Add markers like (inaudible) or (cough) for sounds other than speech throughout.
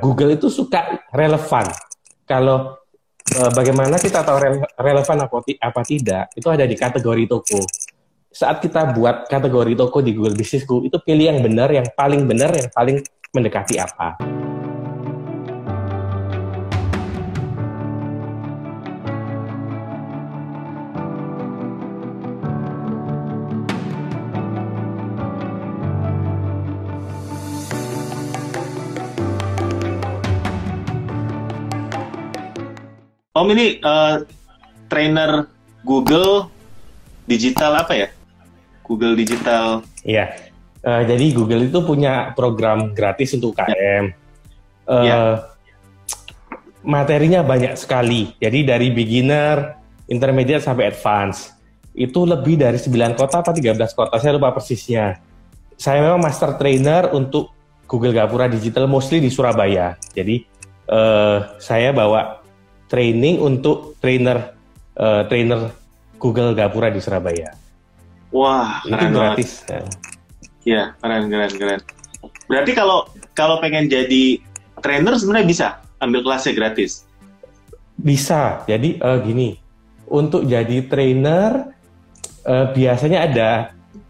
Google itu suka relevan. Kalau uh, bagaimana kita tahu rele relevan apa, apa tidak, itu ada di kategori toko. Saat kita buat kategori toko di Google Businessku, itu pilih yang benar, yang paling benar, yang paling mendekati apa. Om ini uh, trainer Google digital apa ya? Google digital. Iya. Uh, jadi Google itu punya program gratis untuk UKM. Uh, ya. Materinya banyak sekali. Jadi dari beginner, intermediate sampai advance. Itu lebih dari 9 kota atau 13 kota, saya lupa persisnya. Saya memang master trainer untuk Google Gapura Digital mostly di Surabaya. Jadi uh, saya bawa training untuk trainer uh, trainer Google Gapura di Surabaya. Wah, itu gratis. Iya, keren keren keren. Berarti kalau kalau pengen jadi trainer sebenarnya bisa ambil kelasnya gratis. Bisa. Jadi uh, gini, untuk jadi trainer uh, biasanya ada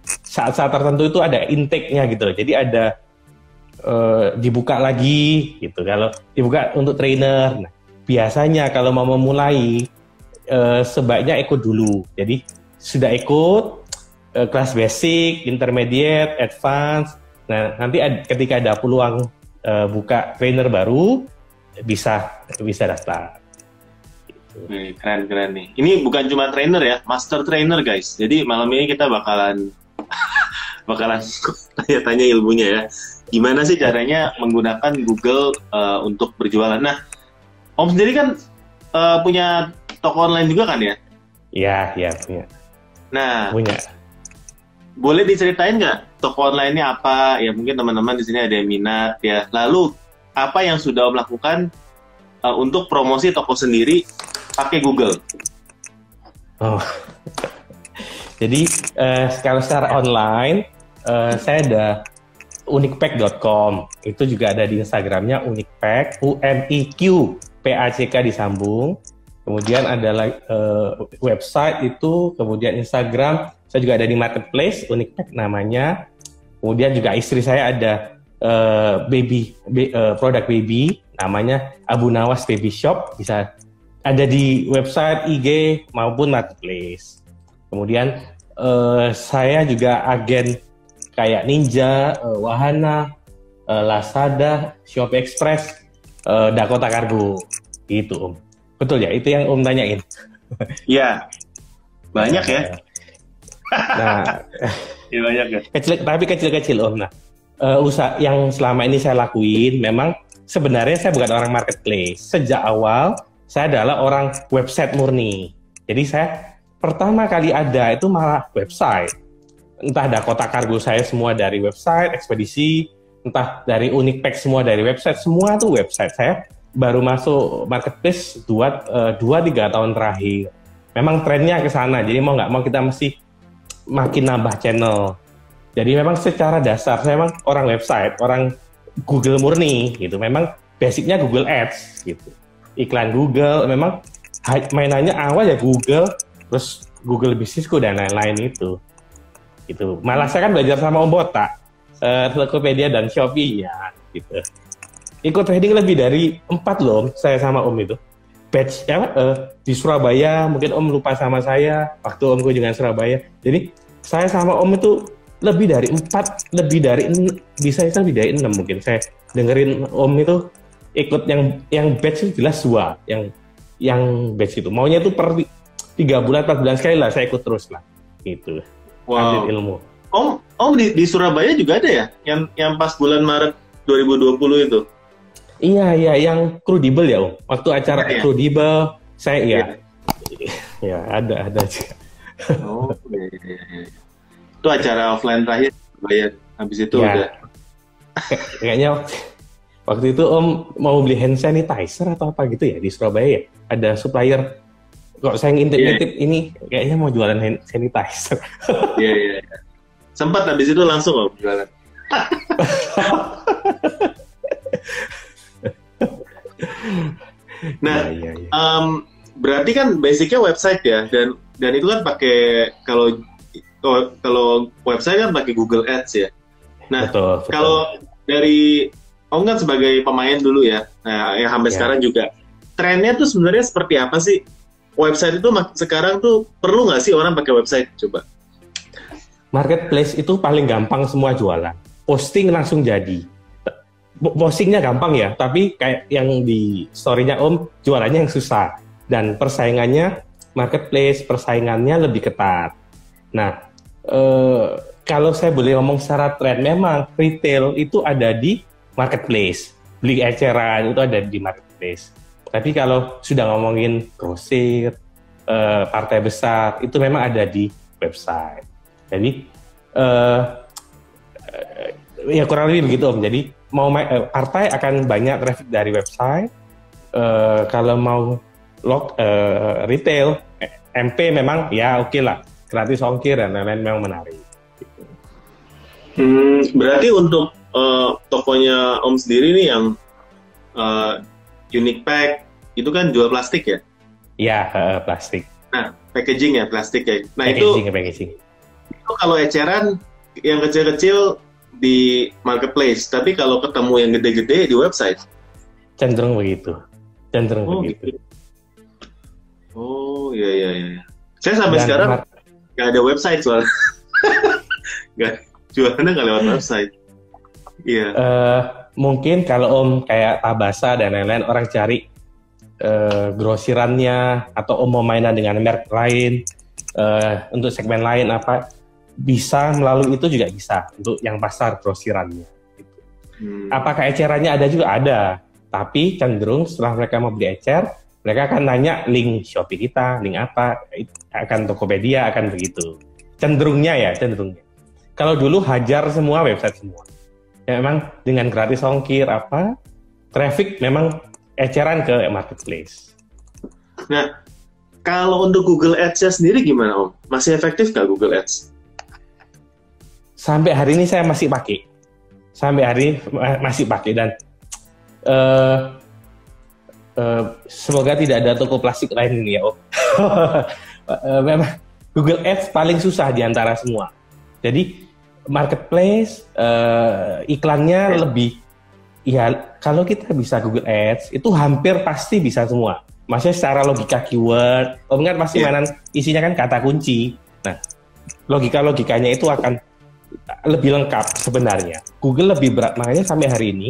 saat-saat tertentu itu ada intake-nya gitu Jadi ada uh, dibuka lagi gitu. Kalau dibuka untuk trainer. Nah, biasanya kalau mau memulai uh, sebaiknya ikut dulu. Jadi sudah ikut uh, kelas basic, intermediate, advance. Nah nanti ad, ketika ada peluang uh, buka trainer baru bisa bisa daftar. Nih, keren keren nih. Ini bukan cuma trainer ya, master trainer guys. Jadi malam ini kita bakalan (laughs) bakalan (laughs) tanya-tanya ilmunya ya. Gimana sih caranya menggunakan Google uh, untuk berjualan? Nah, Om sendiri kan uh, punya toko online juga kan ya? Iya, iya punya. Nah, punya. Boleh diceritain nggak toko online-nya apa? Ya mungkin teman-teman di sini ada yang minat ya. Lalu apa yang sudah Om lakukan uh, untuk promosi toko sendiri pakai Google? Oh. (laughs) Jadi uh, kalau secara online uh, saya ada unikpack.com itu juga ada di Instagramnya unikpack U N I Q PACK disambung. Kemudian ada uh, website itu, kemudian Instagram, saya juga ada di marketplace, unik namanya. Kemudian juga istri saya ada uh, baby be, uh, produk baby, namanya Abu Nawas Baby Shop, bisa ada di website IG maupun marketplace. Kemudian uh, saya juga agen kayak Ninja, uh, Wahana, uh, Lazada, Shopee Express, uh, Dakota Cargo itu Om. Betul ya? Itu yang Om tanyain. Iya. Banyak ya. Nah, (laughs) ya banyak ya. Kecil tapi kecil-kecil Om. Nah, uh, usaha yang selama ini saya lakuin memang sebenarnya saya bukan orang marketplace. Sejak awal saya adalah orang website murni. Jadi saya pertama kali ada itu malah website. Entah Dakota Cargo saya semua dari website, ekspedisi, entah dari Unikpack semua dari website, semua tuh website saya baru masuk marketplace dua uh, dua tiga tahun terakhir. Memang trennya ke sana, jadi mau nggak mau kita mesti makin nambah channel. Jadi memang secara dasar saya memang orang website, orang Google murni gitu. Memang basicnya Google Ads gitu. Iklan Google, memang mainannya awal ya Google, terus Google Bisnisku dan lain-lain itu. Gitu. Malah saya kan belajar sama Om Botak uh, Tokopedia dan Shopee ya gitu. Ikut trading lebih dari empat loh saya sama Om itu. Batch ya uh, di Surabaya mungkin Om lupa sama saya waktu Om kunjungan Surabaya. Jadi saya sama Om itu lebih dari empat, lebih dari bisa itu lebih dari enam mungkin saya dengerin Om itu ikut yang yang batch itu jelas dua yang yang batch itu maunya itu per tiga bulan empat bulan sekali lah saya ikut terus lah gitu wow. ilmu Om, Om di, di Surabaya juga ada ya? Yang yang pas bulan Maret 2020 itu? Iya, iya, yang credible ya, Om. Waktu acara ya, credible, saya iya. (laughs) Ya, ada, ada juga. Oh, iya, iya, iya. Itu acara offline terakhir, bayar. Habis itu ya. udah. (laughs) Kayaknya waktu itu Om mau beli hand sanitizer atau apa gitu ya di Surabaya ya? Ada supplier kok saya ngintip-ngintip yeah. ini kayaknya mau jualan hand sanitizer. (laughs) Iya, iya, iya sempat habis itu langsung loh jualan (laughs) Nah, ya, ya, ya. Um, berarti kan basicnya website ya, dan dan itu kan pakai kalau kalau website kan pakai Google Ads ya. Nah, betul, betul. kalau dari Om kan sebagai pemain dulu ya, nah yang sampai ya. sekarang juga, trennya tuh sebenarnya seperti apa sih? Website itu sekarang tuh perlu nggak sih orang pakai website? Coba. Marketplace itu paling gampang semua jualan. Posting langsung jadi. Postingnya gampang ya, tapi kayak yang di story-nya Om, jualannya yang susah. Dan persaingannya, marketplace, persaingannya lebih ketat. Nah, eh, kalau saya boleh ngomong secara tren, memang retail itu ada di marketplace. Beli eceran itu ada di marketplace. Tapi kalau sudah ngomongin grosir, eh, partai besar, itu memang ada di website. Jadi eh, eh ya kurang lebih begitu om. Jadi mau eh, partai akan banyak traffic dari website. Eh, kalau mau log eh, retail, eh, MP memang ya oke okay lah, gratis ongkir dan lain-lain memang menarik. Hmm, berarti untuk uh, tokonya Om sendiri nih yang uh, Unique Pack itu kan jual plastik ya? Iya, uh, plastik. Nah, packaging ya plastik ya. Nah packaging, itu packaging. Itu kalau eceran yang kecil-kecil di marketplace, tapi kalau ketemu yang gede-gede di website. Cenderung begitu. Cenderung oh, begitu. Gitu. Oh, iya iya iya. Saya sampai Dan sekarang nggak ada website soalnya. (laughs) Nggak jualannya nggak lewat website. Iya. Yeah. Uh, mungkin kalau om kayak Tabasa dan lain-lain orang cari uh, grosirannya atau mau mainan dengan merek lain uh, untuk segmen lain apa bisa melalui itu juga bisa untuk yang pasar grosirannya. Gitu. Hmm. Apakah ecerannya ada juga ada, tapi cenderung setelah mereka mau beli ecer, mereka akan nanya link Shopee kita, link apa, akan Tokopedia, akan begitu. Cenderungnya ya, cenderungnya. Kalau dulu hajar semua website semua. Ya memang dengan gratis ongkir apa, traffic memang eceran ke marketplace. Nah, kalau untuk Google Ads sendiri gimana Om? Masih efektif nggak Google Ads? Sampai hari ini saya masih pakai. Sampai hari ini masih pakai dan uh, uh, semoga tidak ada toko plastik lain ini ya Om. uh, (laughs) memang Google Ads paling susah di antara semua. Jadi marketplace uh, iklannya lebih ya kalau kita bisa Google Ads itu hampir pasti bisa semua. Maksudnya secara logika keyword, om kan pasti yeah. mainan isinya kan kata kunci. Nah, logika logikanya itu akan lebih lengkap sebenarnya. Google lebih berat makanya sampai hari ini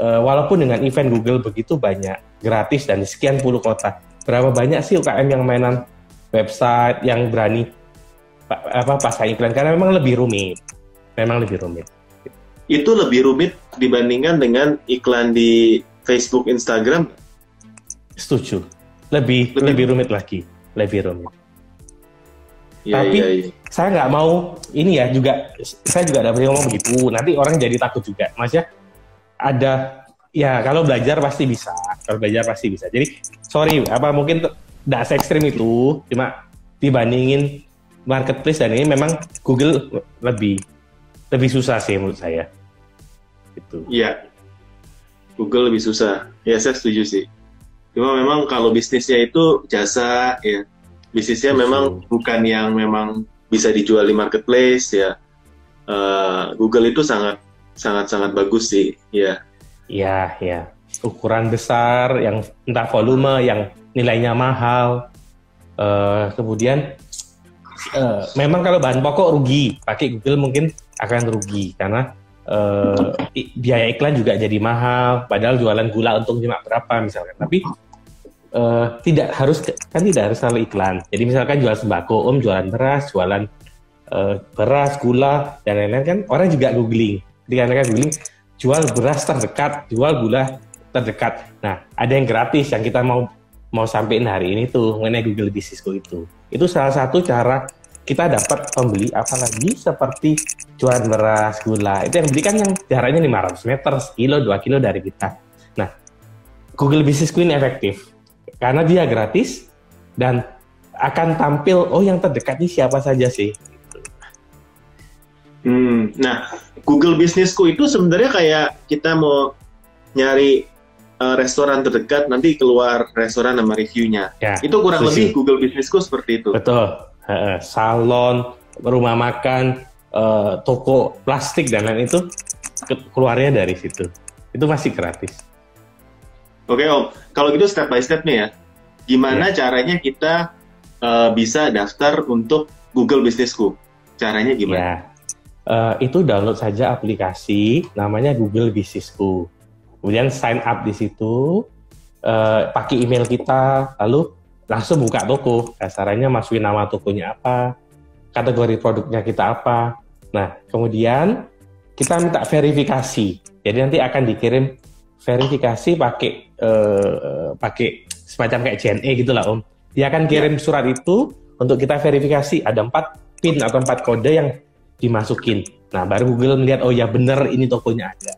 uh, walaupun dengan event Google begitu banyak gratis dan sekian puluh kota, berapa banyak sih UKM yang mainan website yang berani apa pasang iklan karena memang lebih rumit memang lebih rumit. Itu lebih rumit dibandingkan dengan iklan di Facebook, Instagram? Setuju. Lebih lebih, lebih rumit lagi, lebih rumit. Ya, Tapi ya, ya. saya nggak mau ini ya juga saya juga ada ngomong begitu. Nanti orang jadi takut juga. Maksudnya ada ya kalau belajar pasti bisa. Kalau belajar pasti bisa. Jadi sorry apa mungkin tidak se ekstrim itu cuma dibandingin marketplace dan ini memang Google lebih lebih susah sih menurut saya. Itu. Iya. Google lebih susah. Ya saya setuju sih. Cuma memang kalau bisnisnya itu jasa ya. Bisnisnya Betul. memang bukan yang memang bisa dijual di marketplace ya. Uh, Google itu sangat sangat sangat bagus sih, ya. Iya, ya. Ukuran besar, yang entah volume, yang nilainya mahal. Uh, kemudian uh, memang kalau bahan pokok rugi, pakai Google mungkin akan rugi karena uh, biaya iklan juga jadi mahal padahal jualan gula untung cuma berapa misalkan. Tapi uh, tidak harus kan tidak harus selalu iklan. Jadi misalkan jual sembako om jualan beras jualan uh, beras gula dan lain-lain kan orang juga googling. Ketika mereka googling jual beras terdekat jual gula terdekat. Nah ada yang gratis yang kita mau mau sampaikan hari ini tuh mengenai Google Businessku itu. Itu salah satu cara kita dapat pembeli apalagi seperti jualan beras, gula. Itu yang beli kan yang jaraknya 500 meter, kilo, 2 kilo dari kita. Nah, Google Business Queen efektif karena dia gratis dan akan tampil oh yang terdekat ini siapa saja sih. Hmm, nah Google Businessku itu sebenarnya kayak kita mau nyari uh, restoran terdekat nanti keluar restoran sama reviewnya. Ya, itu kurang setuju. lebih Google Businessku seperti itu. Betul. Salon, rumah makan, eh, toko plastik dan lain itu ke- keluarnya dari situ. Itu masih gratis. Oke Om, kalau gitu step by stepnya ya. Gimana caranya kita uh, bisa daftar untuk Google Businessku? Caranya gimana? Ya. Eh, itu download saja aplikasi namanya Google Businessku. Kemudian sign up di situ, eh, pakai email kita, lalu langsung buka toko. Kasarannya masukin nama tokonya apa, kategori produknya kita apa. Nah, kemudian kita minta verifikasi. Jadi nanti akan dikirim verifikasi pakai eh, pakai semacam kayak JNE gitu lah Om. Dia akan kirim surat itu untuk kita verifikasi ada empat pin atau empat kode yang dimasukin. Nah, baru Google melihat oh ya bener ini tokonya ada.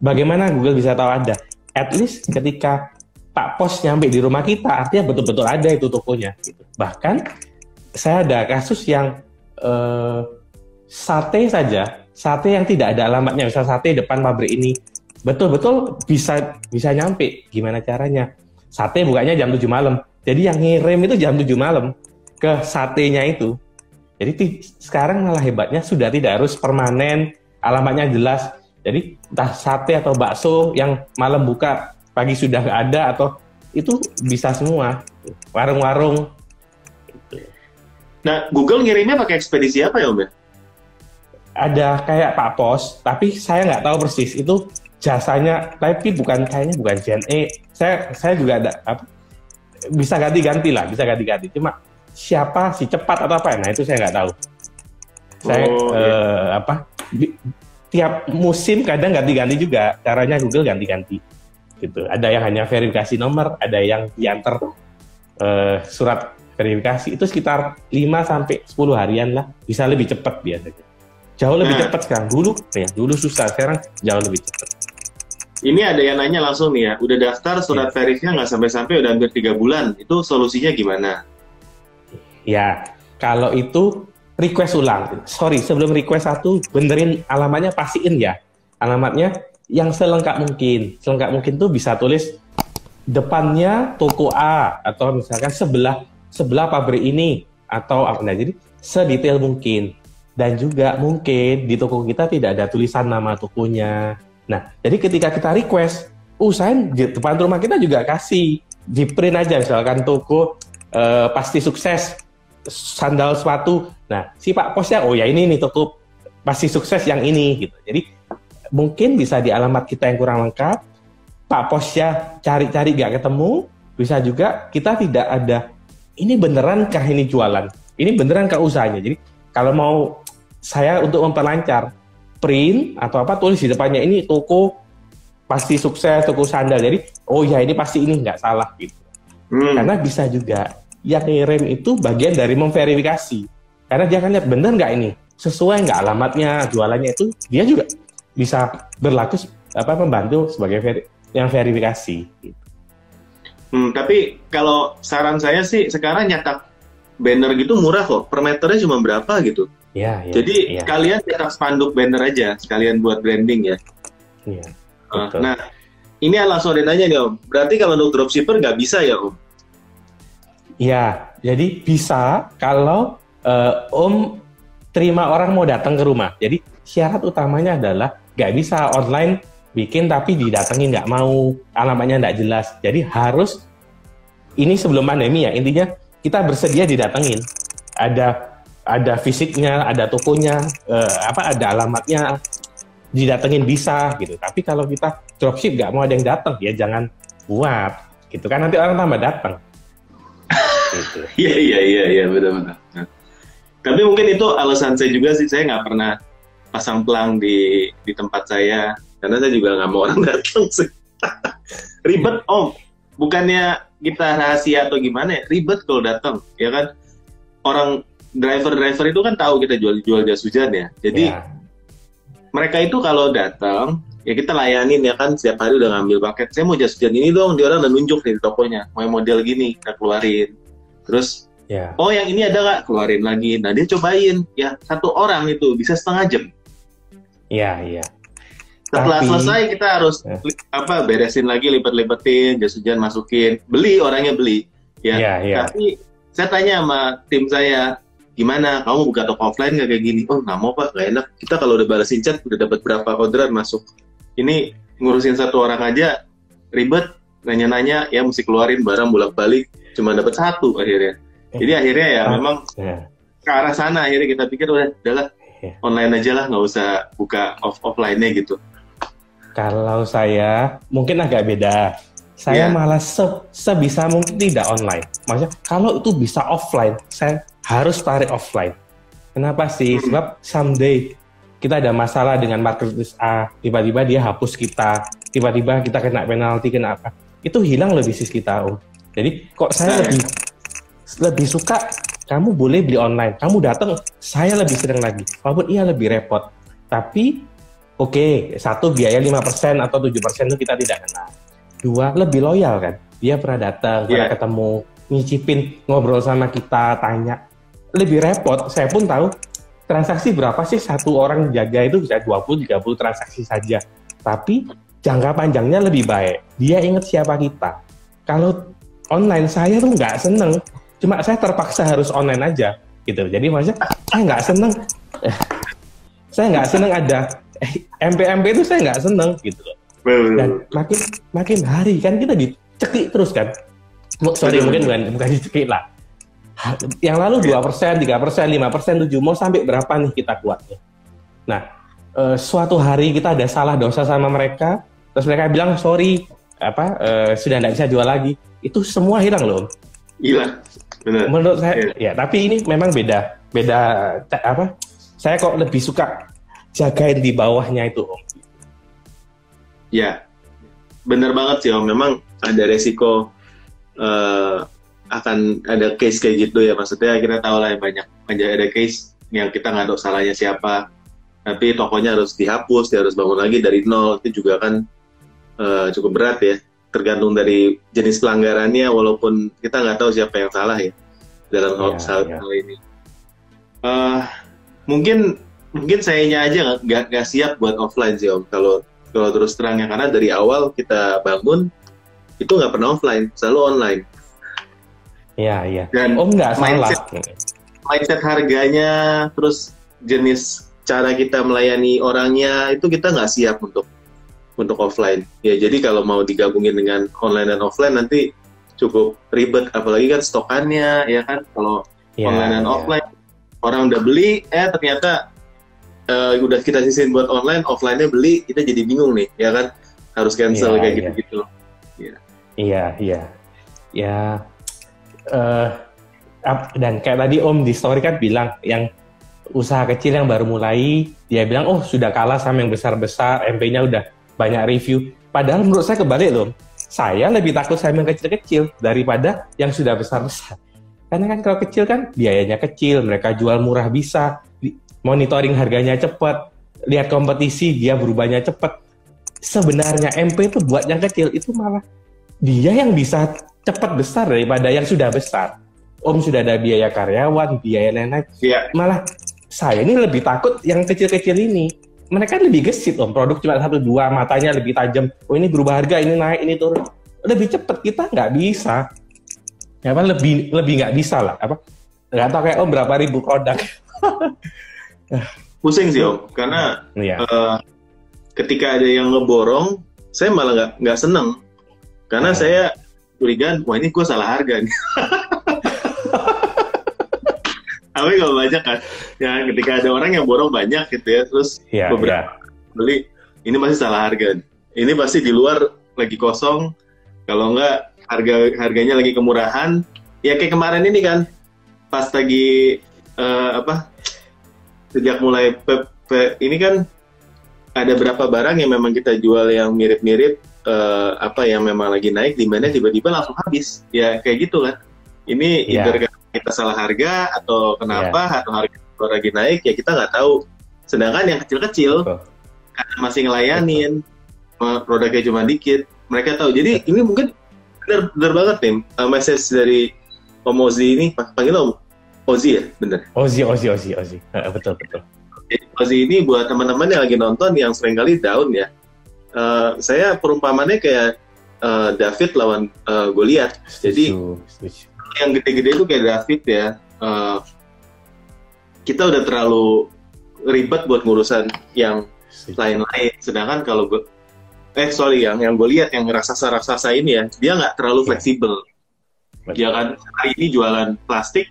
Bagaimana Google bisa tahu ada? At least ketika Pak Pos nyampe di rumah kita, artinya betul-betul ada itu tokonya. Gitu. Bahkan saya ada kasus yang eh, sate saja, sate yang tidak ada alamatnya, misal sate depan pabrik ini, betul-betul bisa bisa nyampe. Gimana caranya? Sate bukanya jam 7 malam. Jadi yang ngirim itu jam 7 malam ke satenya itu. Jadi sekarang malah hebatnya sudah tidak harus permanen, alamatnya jelas. Jadi entah sate atau bakso yang malam buka pagi sudah ada atau itu bisa semua. Warung-warung. Nah, Google ngirimnya pakai ekspedisi apa ya Om ya? Ada kayak Pak Pos, tapi saya nggak tahu persis itu jasanya, tapi bukan kayaknya bukan JNE. Saya saya juga ada apa, bisa ganti-ganti lah, bisa ganti-ganti. Cuma siapa si cepat atau apa? Nah itu saya nggak tahu. Saya Oh, eh, apa? di- tiap musim kadang ganti-ganti juga. Caranya Google ganti-ganti. Gitu. Ada yang hanya verifikasi nomor, ada yang diantar eh, surat verifikasi itu sekitar 5 sampai 10 harian lah. Bisa lebih cepat biasanya. Jauh lebih Nah. cepat sekarang. Dulu ya, dulu susah, sekarang jauh lebih cepat. Ini ada yang nanya langsung nih ya, udah daftar surat verifnya nggak sampai-sampai udah hampir tiga bulan, itu solusinya gimana? Ya, kalau itu request ulang. Sorry, sebelum request satu, benerin alamatnya, pastiin ya. Alamatnya yang selengkap mungkin. Selengkap mungkin tuh bisa tulis depannya toko A atau misalkan sebelah sebelah pabrik ini atau apa. Nah jadi sedetail mungkin. Dan juga mungkin di toko kita tidak ada tulisan nama tokonya. Nah jadi ketika kita request usahain di depan rumah kita juga kasih. Di print aja misalkan toko eh, pasti sukses. Sandal sepatu. Nah si pak posnya oh ya ini nih toko pasti sukses yang ini gitu. Jadi mungkin bisa di alamat kita yang kurang lengkap Pak Posya cari-cari gak ketemu, bisa juga kita tidak ada ini beneran kah ini jualan? Ini beneran kah usahanya? Jadi kalau mau saya untuk memperlancar print atau apa tulis di depannya ini toko pasti sukses toko sandal. Jadi oh ya ini pasti ini nggak salah gitu. Hmm. Karena bisa juga yang ngirim itu bagian dari memverifikasi. Karena dia akan lihat bener nggak ini sesuai nggak alamatnya jualannya itu dia juga bisa berlaku apa membantu sebagai veri- yang verifikasi. gitu. Hmm, tapi kalau saran saya sih sekarang nyetak banner gitu murah kok, per meternya cuma berapa gitu. Ya, ya, Jadi ya, kalian cetak spanduk banner aja, sekalian buat branding ya. ya. Uh, Betul. nah, ini langsung ada nanya nih Om, berarti kalau untuk dropshipper nggak bisa ya Om? Ya, jadi bisa kalau eh, Om terima orang mau datang ke rumah. Jadi syarat utamanya adalah nggak bisa online bikin tapi didatengin nggak mau alamatnya nggak jelas. Jadi harus ini sebelum pandemi ya intinya kita bersedia didatengin. Ada ada fisiknya, ada tokonya, eh, apa ada alamatnya, didatengin bisa gitu. Tapi kalau kita dropship nggak mau ada yang datang ya jangan buat gitu kan nanti orang tambah datang. (laughs) Iya iya iya iya benar-benar. Nah, Tapi mungkin itu alasan saya juga sih saya nggak pernah pasang pelang di di tempat saya karena saya juga nggak mau (laughs) orang datang sih. (laughs) ribet om, bukannya kita rahasia atau gimana ya ribet kalau datang ya kan orang driver-driver itu kan tahu kita jual-jual jas hujan ya. Jadi Ya. mereka itu kalau datang ya kita layanin ya kan setiap hari udah ngambil paket. Saya mau jas hujan ini dong, dia orang udah nunjuk nih di tokonya. Mau model gini kita keluarin. Terus Ya, oh yang ini ada nggak keluarin lagi nah dia cobain ya satu orang itu bisa setengah jam iya, iya. Setelah Tapi- selesai kita harus li- apa beresin lagi, lipet-lipetin, jas hujan masukin, beli orangnya beli. Ya. Iya, iya. Tapi saya tanya sama tim saya, gimana? Kamu buka toko offline nggak kayak gini? Oh nggak mau pak, nggak enak. Kita kalau udah balesin chat udah dapat berapa orderan masuk. Ini ngurusin satu orang aja ribet, nanya-nanya, ya mesti keluarin barang bolak-balik, cuma dapat satu akhirnya. Jadi akhirnya ya Ah. memang Ya. ke arah sana akhirnya kita pikir udah udahlah Iya. online aja lah nggak usah buka off offline-nya gitu. Kalau saya mungkin agak beda. Saya Iya. malah se- sebisa mungkin tidak online. Maksudnya kalau itu bisa offline, saya harus tarik offline. Kenapa sih? Hmm. Sebab someday kita ada masalah dengan marketplace A, tiba-tiba dia hapus kita, tiba-tiba kita kena penalti, kena apa? Itu hilang loh bisnis kita, Om. Jadi kok saya Nah. lebih lebih suka kamu boleh beli online, kamu datang, saya lebih senang lagi. Walaupun iya lebih repot, tapi Oke, satu biaya 5% atau 7% itu kita tidak kenal. Dua, lebih loyal kan. Dia pernah datang, pernah Iya. ketemu, nyicipin, ngobrol sama kita, tanya. Lebih repot, saya pun tahu transaksi berapa sih satu orang jaga itu bisa 20-30 transaksi saja. Tapi jangka panjangnya lebih baik. Dia ingat siapa kita. Kalau online saya tuh nggak seneng. Cuma saya terpaksa harus online aja gitu. Jadi maksudnya saya nggak seneng. (laughs) Saya nggak seneng ada eh, MP-MP itu saya nggak seneng gitu loh. Dan makin makin hari kan kita dicekik terus kan. Sorry mungkin bukan bukan dicekik lah. Yang lalu 2%, 3%, 5%, 7 mau sampai berapa nih kita kuatnya. Nah, eh, suatu hari kita ada salah dosa sama mereka, terus mereka bilang sorry, apa eh, sudah tidak bisa jual lagi. Itu semua hilang loh. Gila, bener. Menurut saya, ya tapi ini memang beda, beda apa? Saya kok lebih suka jagain di bawahnya itu, Om. Ya, bener banget sih om. Memang ada resiko eh, akan ada case kayak gitu ya. Maksudnya kita tahu lah ya banyak banyak ada case yang kita nggak tahu salahnya siapa. Tapi tokonya harus dihapus, dia harus bangun lagi dari nol. Itu juga kan eh, cukup berat ya. Tergantung dari jenis pelanggarannya, walaupun kita nggak tahu siapa yang salah ya dalam hal, Iya, hal, hal ini. Eh, mungkin mungkin sayanya aja nggak- nggak siap buat offline sih om. Kalau kalau terus terang ya karena dari awal kita bangun itu nggak pernah offline, selalu online. Iya, iya. Dan Om nggak salah. mindset, mindset harganya, terus jenis cara kita melayani orangnya itu kita nggak siap untuk untuk offline. Ya jadi kalau mau digabungin dengan online dan offline nanti cukup ribet, apalagi kan stokannya ya kan kalau Iya, online dan iya. offline orang udah beli eh ternyata eh, udah kita sisin buat online offline-nya beli kita jadi bingung nih ya kan harus cancel Iya, kayak iya. gitu-gitu Iya, iya. Ya, eh, dan kayak tadi Om di story kan bilang yang usaha kecil yang baru mulai, dia bilang, oh sudah kalah sama yang besar-besar, MP-nya udah banyak review. Padahal menurut saya kebalik loh. Saya lebih takut sama yang kecil-kecil daripada yang sudah besar-besar. Karena kan kalau kecil kan biayanya kecil, mereka jual murah bisa, monitoring harganya cepat, lihat kompetisi dia berubahnya cepat. Sebenarnya MP itu buat yang kecil itu malah dia yang bisa cepat besar daripada yang sudah besar. Om sudah ada biaya karyawan, biaya lain-lain. Iya. Malah saya ini lebih takut yang kecil-kecil ini. Mereka lebih gesit om, produk cuma satu dua, matanya lebih tajam. Oh ini berubah harga, ini naik, ini turun. Lebih cepat kita nggak bisa. Ya, apa lebih lebih nggak bisa lah. Apa nggak tahu kayak om berapa ribu produk. (laughs) pusing sih om karena Iya. eh, ketika ada yang ngeborong saya malah nggak nggak seneng karena Hmm. saya curiga wah ini gue salah harga nih (laughs) tapi kalau banyak kan. Ya ketika ada orang yang borong banyak gitu ya terus Iya, beberapa iya. beli ini pasti salah harga. Ini pasti di luar lagi kosong. Kalau enggak harga harganya lagi kemurahan. Ya kayak kemarin ini kan pas lagi eh, apa sejak mulai pe- pe- ini kan ada berapa barang yang memang kita jual yang mirip-mirip eh, apa yang memang lagi naik di mana tiba-tiba langsung habis. Ya kayak gitu kan. Ini either kita salah harga atau kenapa atau harga lagi naik ya kita nggak tahu. Sedangkan yang kecil-kecil Betul. karena masih ngelayanin eh, produknya cuma dikit mereka tahu. Jadi ini mungkin benar benar banget tim. Eh, message dari Om Ozi ini pa- panggil Om Ozi ya? Bener Ozi, Ozi, Ozi, Ozi. Betul, betul. Ozi ini buat teman-teman yang lagi nonton yang sering kali down ya. Uh, saya perumpamannya kayak uh, David lawan uh, Goliat. Jadi yang gede-gede itu kayak David ya. Uh, kita udah terlalu ribet buat ngurusan yang lain-lain. Sedangkan kalau gue, eh sorry yang yang gue lihat yang raksasa-raksasa ini ya, dia nggak terlalu iya. fleksibel. Dia kan hari ini jualan plastik,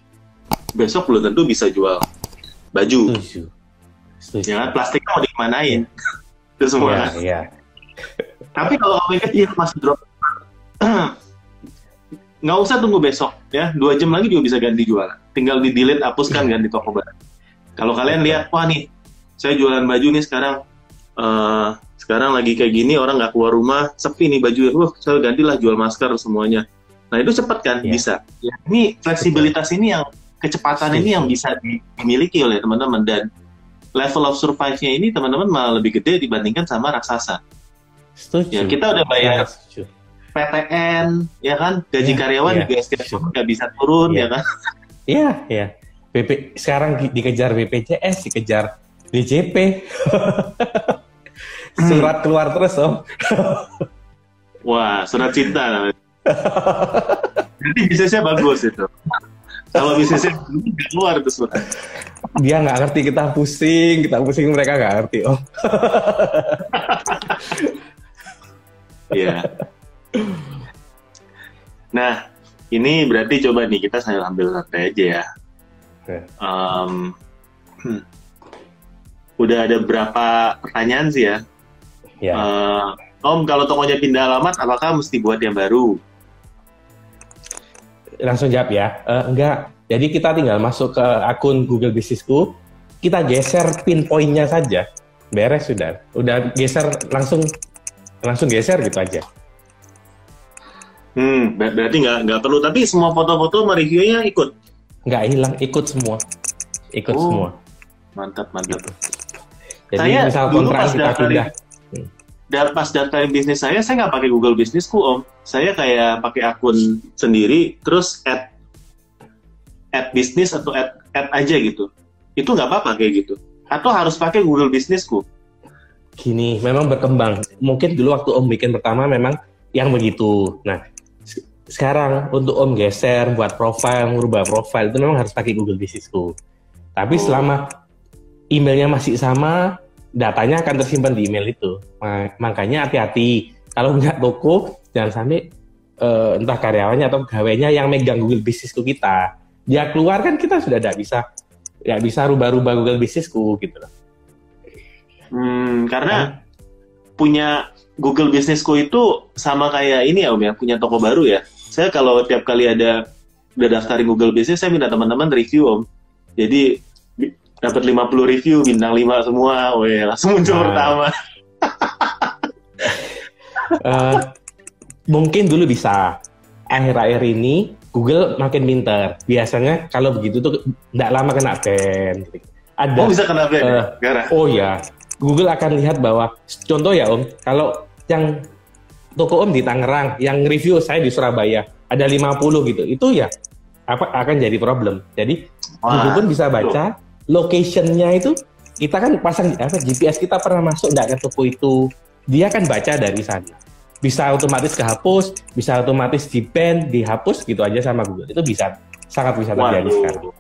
besok belum tentu bisa jual baju. Setuju. Ya kan plastiknya mau dimanain? (laughs) Itu semua. Ya, ya. Tapi kalau kecil masih drop, (clears throat) nggak usah tunggu besok ya, dua jam lagi juga bisa ganti jualan. Tinggal di delete, hapuskan iya. ganti toko barang. Kalau kalian lihat, wah nih, saya jualan baju nih sekarang, uh, sekarang lagi kayak gini orang nggak keluar rumah, sepi nih baju, wah saya gantilah jual masker semuanya. Nah itu cepat kan, yeah. bisa. Ya, ini fleksibilitas ini yang kecepatan ini yang bisa dimiliki oleh teman-teman dan level of survive-nya ini teman-teman malah lebih gede dibandingkan sama raksasa. Setuju. Ya kita udah bayar ya, PTN, ya kan, gaji ya, karyawan ya, juga setiap nggak bisa turun, ya, ya kan. Iya, iya. BP sekarang dikejar BPJS, dikejar DJP. (laughs) surat keluar terus, Om. Wah, surat cinta Jadi bisnisnya bagus itu. Kalau bisnisnya keluar surat. Dia nggak ngerti kita pusing, kita pusing mereka nggak ngerti, Om. Iya. (clears throat) Nah, ini berarti coba nih kita saya ambil santai aja ya. Okay. Um, hmm, udah ada berapa pertanyaan sih ya? Yeah. Ya. Uh, Om, kalau tokonya pindah alamat, apakah mesti buat yang baru? Langsung jawab ya. Uh, enggak. Jadi kita tinggal masuk ke akun Google Bisnisku, kita geser pinpointnya saja, beres sudah. Udah geser langsung langsung geser gitu aja. Hmm, berarti nggak nggak perlu. Tapi semua foto-foto mereviewnya ikut? Nggak hilang ikut semua. Ikut oh, semua. mantap mantap. Gitu. jadi saya misal kontrak kita pindah. Dan pas daftarin bisnis saya saya nggak pakai Google Bisnisku om. Saya kayak pakai akun sendiri terus add add bisnis atau add add aja gitu. Itu nggak apa-apa kayak gitu. Atau harus pakai Google Bisnisku gini memang berkembang. Mungkin dulu waktu om bikin pertama memang yang begitu. Nah sekarang untuk Om geser buat profile, merubah profile itu memang harus pakai Google Businessku. Tapi oh. selama emailnya masih sama, datanya akan tersimpan di email itu. Makanya hati-hati kalau nggak toko jangan sampai uh, entah karyawannya atau pegawainya yang megang Google Businessku kita. Dia keluar kan kita sudah tidak bisa nggak bisa rubah-rubah Google Businessku gitu loh. Hmm, karena punya Google Businessku itu sama kayak ini ya Om ya, punya toko baru ya saya kalau tiap kali ada udah daftarin Google Business saya minta teman-teman review om. Jadi dapat 50 review bintang 5 semua. Weh langsung muncul nah. pertama. Uh, mungkin dulu bisa. Akhir-akhir ini Google makin pinter. Biasanya kalau begitu tuh tidak lama kena ban. Ada. Oh bisa kena ban uh, ya? oh ya Google akan lihat bahwa contoh ya om kalau yang toko om di Tangerang, yang review saya di Surabaya, ada 50 gitu. Itu ya apa akan jadi problem. Jadi. Google pun bisa baca locationnya itu kita kan pasang apa GPS kita pernah masuk enggak ke toko itu. Dia kan baca dari sana. Bisa otomatis kehapus, bisa otomatis di ban, dihapus gitu aja sama Google. Itu bisa sangat bisa terjadi sekarang.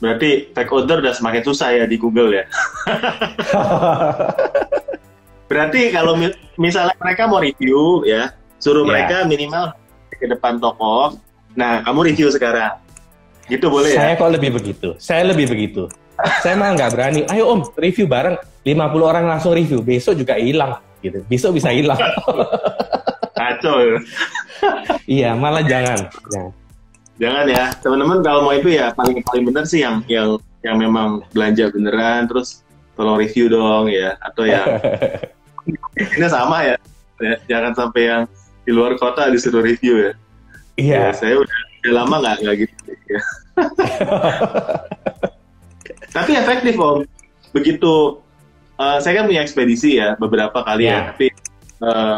Berarti take order udah semakin susah ya di Google ya. (laughs) Berarti kalau misalnya mereka mau review ya, suruh yeah. mereka minimal ke depan toko. Nah, kamu review sekarang. Gitu boleh Saya ya? kok lebih begitu. Saya lebih begitu. saya mah nggak berani. Ayo om, review bareng. 50 orang langsung review. Besok juga hilang. Gitu. Besok bisa hilang. (laughs) Kacau. Ya. (laughs) iya, malah jangan. Jangan. Jangan ya, teman-teman kalau mau itu ya paling paling benar sih yang yang yang memang belanja beneran terus tolong review dong ya atau ya (laughs) ini sama ya. ya jangan sampai yang di luar kota disuruh review ya iya yeah. ya, saya udah, udah lama nggak nggak gitu ya. (laughs) tapi efektif om begitu uh, saya kan punya ekspedisi ya beberapa kali yeah. ya tapi uh,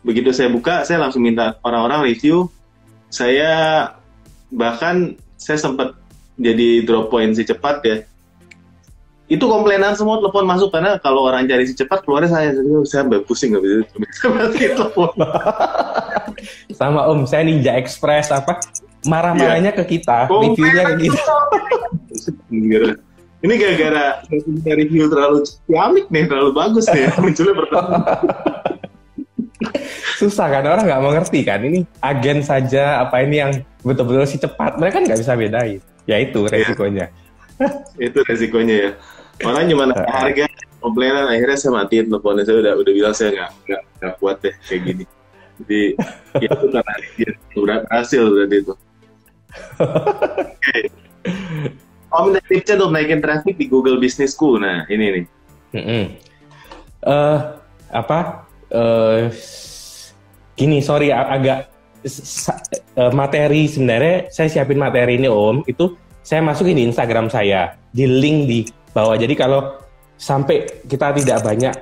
begitu saya buka saya langsung minta orang-orang review saya bahkan saya sempat jadi drop point si cepat ya itu komplainan semua telepon masuk karena kalau orang cari si cepat keluarnya saya saya pusing nggak bisa (laughs) telepon. Sama om saya Ninja Express apa? Marah-marahnya ke kita reviewnya ke kita. ini gara-gara review terlalu ciamik nih terlalu bagus nih (laughs) munculnya pertama susah kan orang nggak mengerti kan ini agen saja apa ini yang betul-betul si cepat. Mereka nggak bisa bedain. Ya itu resikonya. Itu resikonya ya orang cuma nanya harga komplainan akhirnya saya matiin teleponnya. Saya udah udah bilang saya nggak nggak nggak kuat deh kayak gini. Jadi ya itu karena dia udah berhasil berarti itu. (laughs) Om minta tipsnya untuk naikin traffic di Google Businessku nah ini nih. Mm-mm. Eh, apa? Eh, gini sorry agak eh, materi. Sebenarnya saya siapin materi ini om. Itu saya masukin di Instagram saya. Di link di bawah. Jadi kalau sampai kita tidak banyak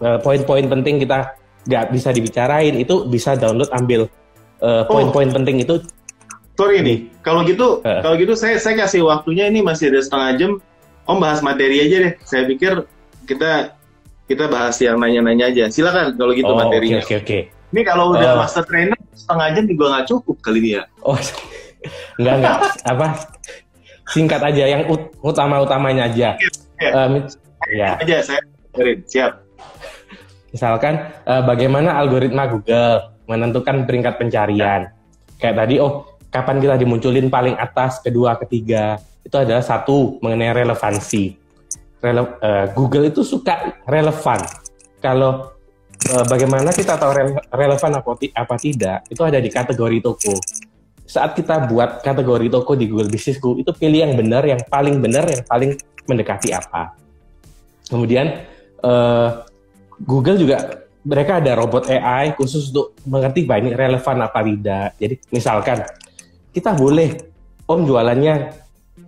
eh, poin-poin penting kita nggak bisa dibicarain itu bisa download ambil eh, poin-poin penting itu. Sorry nih kalau gitu Eh. kalau gitu saya saya kasih waktunya ini masih ada setengah jam. Om bahas materi aja deh. Saya pikir kita kita bahas yang nanya-nanya aja. Silakan kalau gitu oh oke materinya. oke oke Ini kalau udah Oh. master trainer setengah jam juga nggak cukup kali ini ya. Oh, (laughs) enggak enggak apa singkat aja yang ut- utama-utamanya aja. Iya. Em, ya, Aja saya. Siap. misalkan eh, bagaimana algoritma Google menentukan peringkat pencarian. Kayak tadi, oh kapan kita dimunculin paling atas, kedua, ketiga. Itu adalah satu mengenai relevansi. Rele- eh, Google itu suka relevan. Kalau eh, bagaimana kita tahu rele- relevan apa, ti- apa tidak, itu ada di kategori toko. Saat kita buat kategori toko di Google Businessku, itu pilih yang benar, yang paling benar, yang paling mendekati apa. Kemudian eh, Google juga mereka ada robot AI khusus untuk mengerti bahwa ini relevan apa tidak. Jadi misalkan kita boleh Om jualannya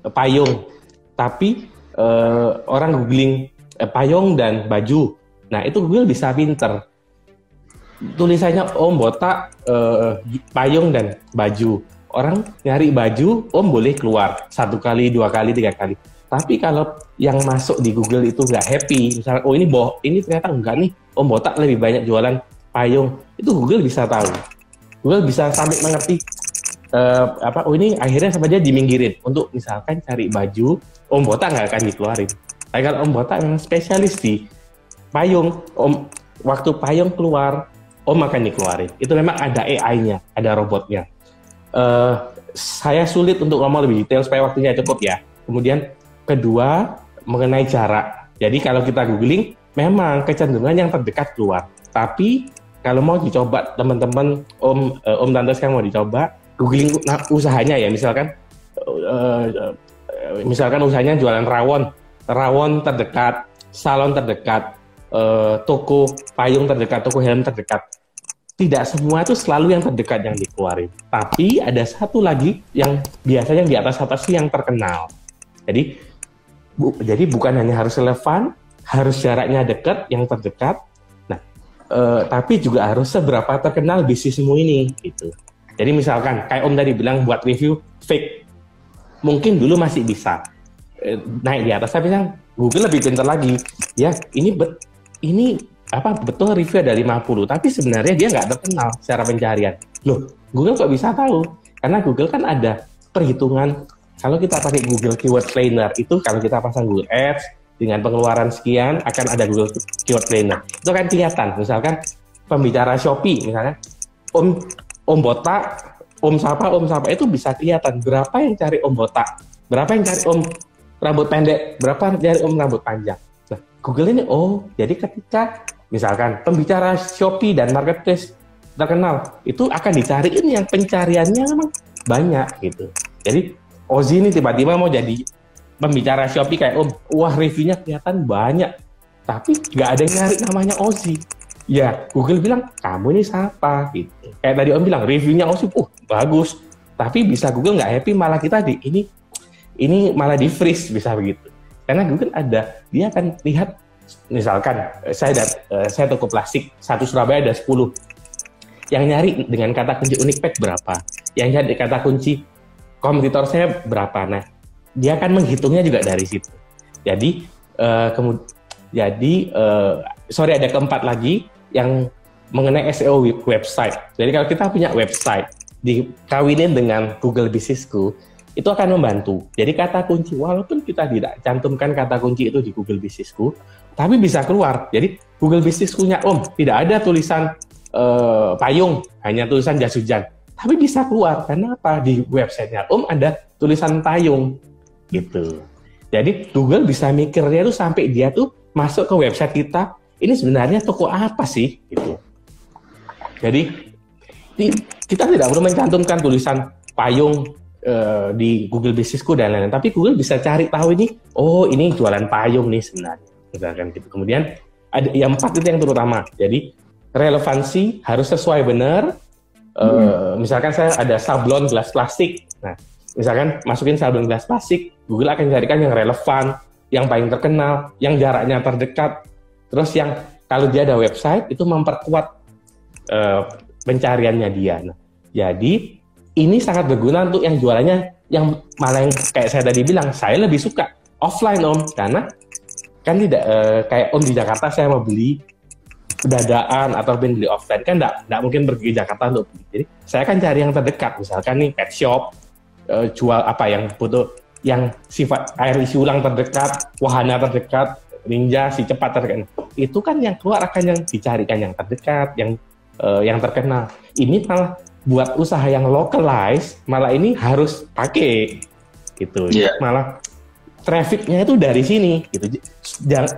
eh, payung, tapi eh, orang googling eh, payung dan baju. Nah itu Google bisa pinter. Tulisannya Om botak eh, payung dan baju. Orang nyari baju, Om boleh keluar satu kali, dua kali, tiga kali. Tapi kalau yang masuk di Google itu nggak happy, misalnya oh ini boh, ini ternyata enggak nih, Om botak lebih banyak jualan payung, itu Google bisa tahu. Google bisa sampai mengerti eh, apa oh ini akhirnya sama dia diminggirin untuk misalkan cari baju om botak nggak akan dikeluarin tapi kalau om botak memang spesialis di payung om waktu payung keluar om akan dikeluarin. Itu memang ada AI-nya ada robotnya. Eh, saya sulit untuk ngomong lebih detail supaya waktunya cukup ya. Kemudian kedua mengenai jarak. Jadi kalau kita googling memang kecenderungan yang terdekat keluar. Tapi kalau mau dicoba teman-teman om eh, om tante sekarang mau dicoba googling nah, usahanya ya. Misalkan eh, eh, misalkan usahanya jualan rawon. Rawon terdekat salon terdekat eh, toko payung terdekat toko helm terdekat. Tidak semua itu selalu yang terdekat yang dikeluarin. Tapi ada satu lagi yang biasanya di atas atas yang terkenal. Jadi bu- jadi bukan hanya harus relevan harus jaraknya dekat yang terdekat. Nah eh, tapi juga harus seberapa terkenal bisnismu ini gitu. Jadi misalkan kayak Om tadi bilang buat review fake, mungkin dulu masih bisa. Eh, naik di atas. Tapi kan Google lebih pintar lagi. Ya ini ini apa betul review ada 50, tapi sebenarnya dia nggak terkenal secara pencarian. Loh, Google kok bisa tahu? Karena Google kan ada perhitungan. Kalau kita pakai Google Keyword Planner itu kalau kita pasang Google Ads dengan pengeluaran sekian akan ada Google Keyword Planner. Itu kan kelihatan. Misalkan pembicara Shopee misalnya Om Om Botak, Om Sapa, Om Sapa itu bisa kelihatan berapa yang cari Om Botak, berapa yang cari Om rambut pendek, berapa yang cari Om rambut panjang. Google ini oh, jadi ketika misalkan pembicara Shopee dan marketplace terkenal, itu akan dicariin yang pencariannya memang banyak gitu. Jadi Ozi ini tiba-tiba mau jadi pembicara Shopee kayak Om, wah reviewnya kelihatan banyak, tapi nggak ada yang nyari namanya Ozi. Ya Google bilang kamu ini siapa? Gitu. Kayak tadi Om bilang reviewnya Osi uh bagus. Tapi bisa Google nggak happy malah kita di ini ini malah di freeze bisa begitu karena Google ada dia akan lihat misalkan saya dat, eh, saya toko plastik satu Surabaya ada 10 yang nyari dengan kata kunci unik pack berapa? Yang nyari kata kunci kompetitor saya berapa? Nah dia akan menghitungnya juga dari situ. Jadi uh, jadi uh, sorry ada keempat lagi yang mengenai SEO website. Jadi kalau kita punya website dikawinin dengan Google Businessku itu akan membantu. Jadi kata kunci walaupun kita tidak cantumkan kata kunci itu di Google Businessku, tapi bisa keluar. Jadi Google Businessku nya Om tidak ada tulisan uh, payung, hanya tulisan jas hujan. Tapi bisa keluar karena apa? Di websitenya Om ada tulisan payung gitu. Jadi Google bisa mikirnya tuh sampai dia tuh masuk ke website kita, ini sebenarnya toko apa sih gitu. Jadi kita tidak perlu mencantumkan tulisan payung uh, di Google Businessku dan lain-lain, tapi Google bisa cari tahu ini, oh ini jualan payung nih sebenarnya, misalkan gitu. Kemudian ada yang empat itu yang terutama. Jadi relevansi harus sesuai benar. Uh, misalkan saya ada sablon gelas plastik, nah misalkan masukin sablon gelas plastik, Google akan carikan yang relevan, yang paling terkenal, yang jaraknya terdekat, terus yang kalau dia ada website itu memperkuat uh, pencariannya dia. Nah, jadi ini sangat berguna untuk yang jualannya yang malah yang kayak saya tadi bilang saya lebih suka offline om karena kan tidak uh, kayak om di Jakarta saya mau beli dadaan atau beli offline kan tidak mungkin pergi ke Jakarta untuk beli. Jadi saya kan cari yang terdekat misalkan nih pet shop uh, jual apa yang butuh yang sifat air isi ulang terdekat, wahana terdekat, ninja si cepat terdekat. Itu kan yang keluar akan yang dicarikan yang terdekat, yang uh, yang terkenal. Ini malah buat usaha yang localize, malah ini harus pakai gitu. Yeah. Malah trafficnya itu dari sini gitu. Jangan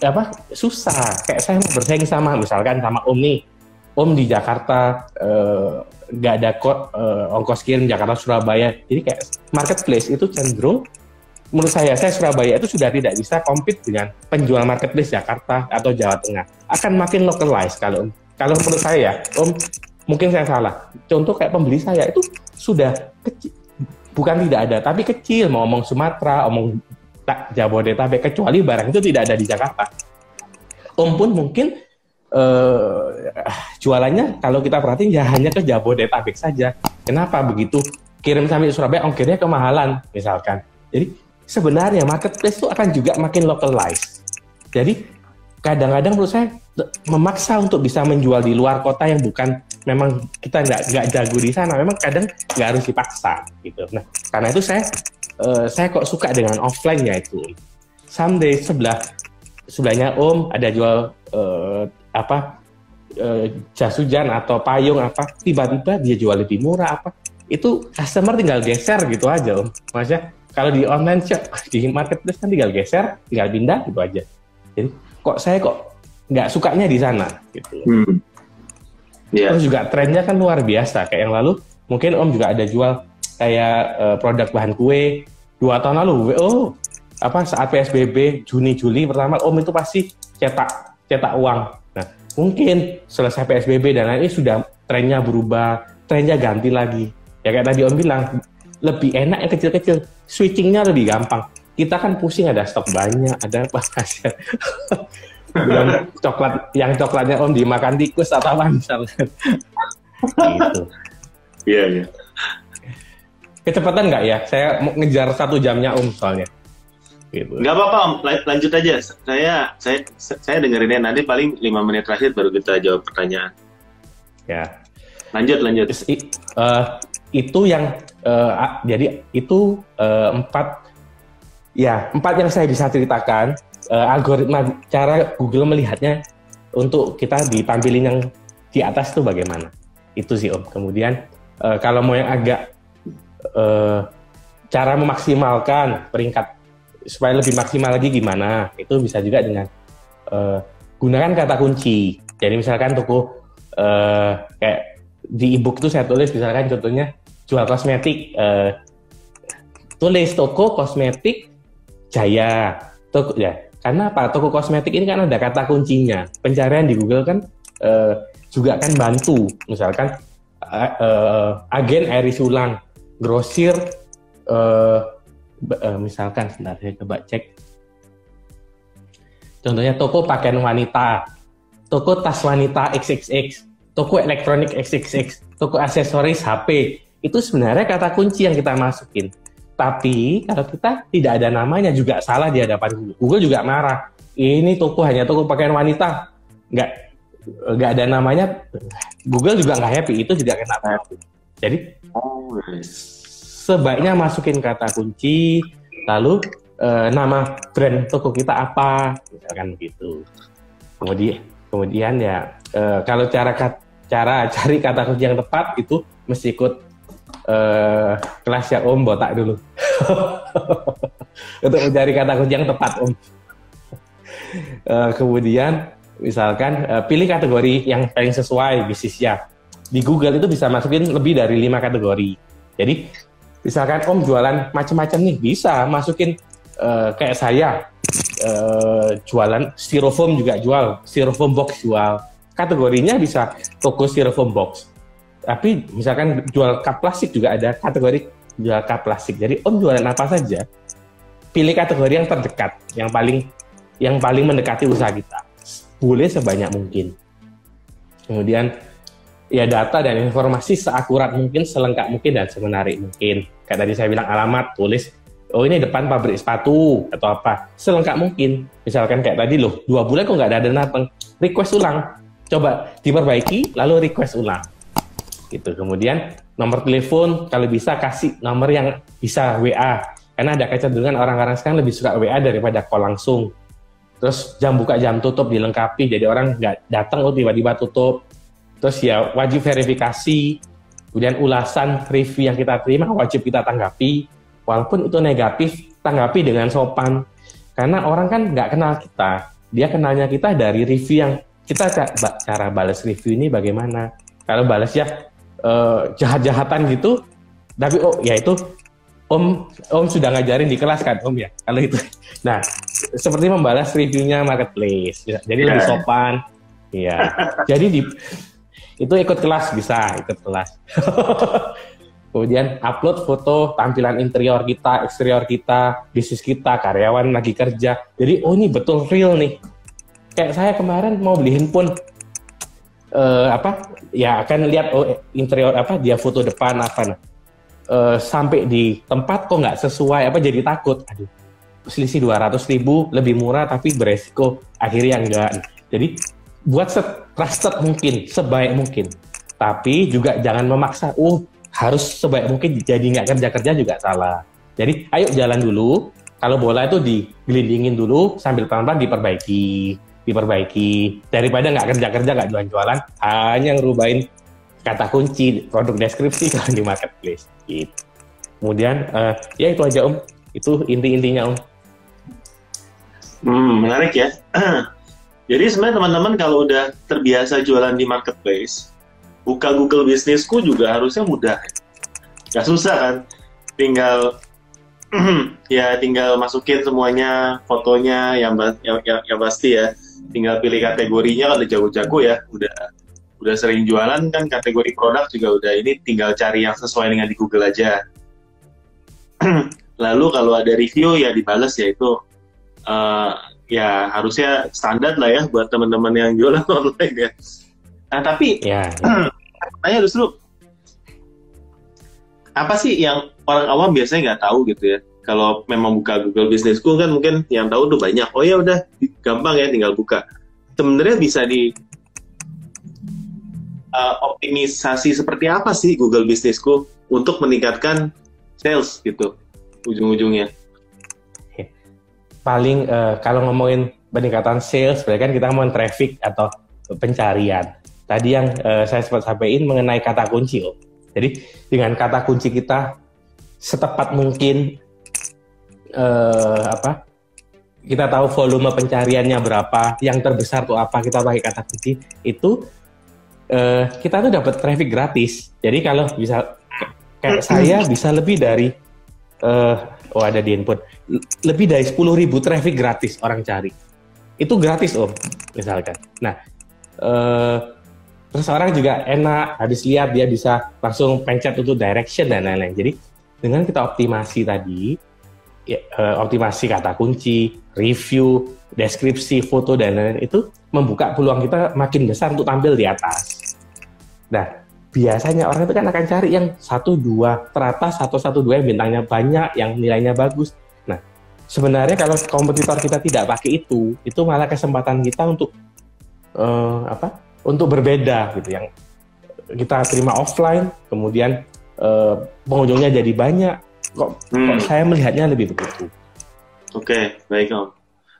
apa susah. Kayak saya mau bersaing sama misalkan sama Om nih. Om di Jakarta nggak uh, ada kod uh, ongkos kirim Jakarta Surabaya. Jadi kayak marketplace itu cenderung menurut saya saya Surabaya itu sudah tidak bisa compete dengan penjual marketplace Jakarta atau Jawa Tengah. Akan makin localized kalau kalau menurut saya ya, Om, mungkin saya salah. Contoh kayak pembeli saya itu sudah kecil, bukan tidak ada, tapi kecil. Mau ngomong Sumatera, omong tak Jabodetabek, kecuali barang itu tidak ada di Jakarta. Om pun mungkin uh, jualannya kalau kita perhatiin ya hanya ke Jabodetabek saja. Kenapa begitu? Kirim sampai Surabaya, ongkirnya kemahalan misalkan. Jadi sebenarnya marketplace itu akan juga makin localized. Jadi kadang-kadang menurut saya memaksa untuk bisa menjual di luar kota yang bukan memang kita nggak nggak jago di sana. Memang kadang nggak harus dipaksa gitu. Nah karena itu saya uh, saya kok suka dengan offline nya itu. Someday sebelah sebelahnya om ada jual uh, apa uh, jas hujan atau payung apa tiba-tiba dia jual lebih murah apa. Itu customer tinggal geser gitu aja om. Maksudnya kalau di online shop (laughs) di marketplace kan tinggal geser tinggal pindah gitu aja. Jadi kok saya kok nggak sukanya di sana gitu. Hmm. Yeah. Terus juga trennya kan luar biasa. Kayak yang lalu mungkin Om juga ada jual kayak uh, produk bahan kue dua tahun lalu. Oh apa saat PSBB Juni Juli pertama Om itu pasti cetak cetak uang. Nah mungkin selesai PSBB dan lain ini sudah trennya berubah trennya ganti lagi. Ya kayak tadi Om bilang lebih enak yang kecil-kecil. Switchingnya lebih gampang. Kita kan pusing ada stok banyak, ada apa (laughs) Belum coklat, yang coklatnya om dimakan tikus atau apa misalnya. gitu. Iya, iya. Kecepatan nggak ya? Saya mau ngejar satu jamnya om soalnya. Gitu. Nggak apa-apa om, lanjut aja. Saya saya saya dengerinnya nanti paling lima menit terakhir baru kita jawab pertanyaan. Ya. Lanjut lanjut. Uh, itu yang uh, jadi itu uh, empat Ya, empat yang saya bisa ceritakan, uh, algoritma cara Google melihatnya untuk kita ditampilin yang di atas itu bagaimana. Itu sih Om. Kemudian uh, kalau mau yang agak uh, cara memaksimalkan peringkat supaya lebih maksimal lagi gimana? Itu bisa juga dengan uh, gunakan kata kunci. Jadi misalkan toko uh, kayak di ebook itu saya tulis misalkan contohnya jual kosmetik, uh, tulis toko kosmetik Jaya. Toko ya, karena apa? Toko kosmetik ini kan ada kata kuncinya. Pencarian di Google kan uh, juga kan bantu. Misalkan uh, uh, agen air ulang, grosir uh, uh, misalkan sebentar saya coba cek. Contohnya toko pakaian wanita, toko tas wanita XXX, toko elektronik XXX, toko aksesoris HP. Itu sebenarnya kata kunci yang kita masukin. Tapi kalau kita tidak ada namanya juga salah di hadapan Google. Google juga marah. Ini toko hanya toko pakaian wanita. Nggak nggak ada namanya. Google juga nggak happy. Itu juga kena happy. Jadi sebaiknya masukin kata kunci, lalu uh, nama brand toko kita apa, misalkan gitu. Kemudian kemudian ya uh, kalau cara cara cari kata kunci yang tepat itu mesti ikut uh, kelas yang Om botak dulu (laughs) untuk mencari kata kunci yang tepat Om. uh, kemudian misalkan uh, pilih kategori yang paling sesuai bisnisnya. Di Google itu bisa masukin lebih dari lima kategori. Jadi misalkan Om jualan macam-macam nih bisa masukin uh, kayak saya uh, jualan styrofoam juga jual, styrofoam box jual kategorinya bisa toko styrofoam box. Tapi misalkan jual cup plastik juga ada kategori jual cup plastik. Jadi om jualan apa saja, pilih kategori yang terdekat, yang paling yang paling mendekati usaha kita. Boleh sebanyak mungkin. Kemudian ya data dan informasi seakurat mungkin, selengkap mungkin dan semenarik mungkin. Kayak tadi saya bilang alamat, tulis oh ini depan pabrik sepatu atau apa selengkap mungkin misalkan kayak tadi loh dua bulan kok nggak ada datang request ulang coba diperbaiki lalu request ulang gitu. Kemudian nomor telepon kalau bisa kasih nomor yang bisa WA karena ada kecenderungan orang-orang sekarang lebih suka WA daripada call langsung. Terus jam buka jam tutup dilengkapi jadi orang nggak datang oh tiba-tiba tutup. Terus ya wajib verifikasi kemudian ulasan review yang kita terima wajib kita tanggapi. Walaupun itu negatif tanggapi dengan sopan. Karena orang kan nggak kenal kita. Dia kenalnya kita dari review yang kita cara balas review ini bagaimana? Kalau balas ya uh, jahat-jahatan gitu tapi oh ya itu om om sudah ngajarin di kelas kan om ya kalau itu. (laughs) Nah seperti membalas reviewnya marketplace jadi yeah. lebih sopan ya (laughs) jadi di itu ikut kelas bisa ikut kelas. (laughs) Kemudian upload foto tampilan interior kita eksterior kita bisnis kita karyawan lagi kerja. Jadi oh ini betul real nih. Kayak saya kemarin mau beli handphone uh, apa? Ya akan lihat oh, interior apa dia foto depan apa nah. uh, sampai di tempat kok nggak sesuai apa jadi takut. Aduh selisih 200 ribu lebih murah tapi beresiko akhirnya enggak jadi buat trusted mungkin sebaik mungkin. Tapi juga jangan memaksa uh harus sebaik mungkin jadi nggak kerja kerja juga salah. Jadi ayo jalan dulu. Kalau bola itu digelindingin dulu sambil pelan-pelan diperbaiki diperbaiki. Daripada nggak kerja kerja nggak jualan jualan hanya ngerubahin kata kunci produk deskripsi (laughs) kalau di marketplace. Gitu. kemudian uh, ya itu aja om. Itu inti intinya om. Hmm, menarik ya. (clears throat) Jadi sebenarnya teman-teman kalau udah terbiasa jualan di marketplace buka Google Bisnisku juga harusnya mudah. Nggak susah kan? Tinggal (clears throat) ya tinggal masukin semuanya fotonya yang yang, yang, yang pasti ya tinggal pilih kategorinya kan udah jago-jago ya. Udah udah sering jualan kan kategori produk juga udah ini tinggal cari yang sesuai dengan di Google aja. (clears throat) Lalu kalau ada review ya dibales ya itu uh, ya harusnya standar lah ya buat teman-teman yang jualan (laughs) online ya. Nah tapi ya, ya. (clears throat) tanya justru apa sih yang orang awam biasanya nggak tahu gitu ya kalau memang buka Google Business School kan mungkin yang tahu tuh banyak. Oh ya udah gampang ya tinggal buka. Sebenarnya bisa di uh, optimisasi seperti apa sih Google Business School untuk meningkatkan sales gitu ujung-ujungnya? Paling uh, kalau ngomongin peningkatan sales, berarti kan kita ngomongin traffic atau pencarian. Tadi yang uh, saya sempat sampaikan mengenai kata kunci, oh. Jadi dengan kata kunci kita setepat mungkin uh, apa kita tahu volume pencariannya berapa, yang terbesar tuh apa, kita pakai kata kunci itu uh, kita tuh dapat traffic gratis. Jadi kalau bisa kayak saya bisa lebih dari uh, oh ada di input lebih dari 10.000 traffic gratis orang cari. Itu gratis om misalkan. Nah uh, terus orang juga enak habis lihat dia bisa langsung pencet untuk direction dan lain-lain. Jadi dengan kita optimasi tadi uh, optimasi kata kunci, review, deskripsi, foto dan lain-lain itu membuka peluang kita makin besar untuk tampil di atas. Nah, biasanya orang itu kan akan cari yang satu dua teratas satu satu dua yang bintangnya banyak yang nilainya bagus nah sebenarnya kalau kompetitor kita tidak pakai itu itu malah kesempatan kita untuk uh, apa untuk berbeda gitu yang kita terima offline kemudian uh, pengunjungnya jadi banyak kok, hmm. kok saya melihatnya lebih begitu? Oke okay, baik om.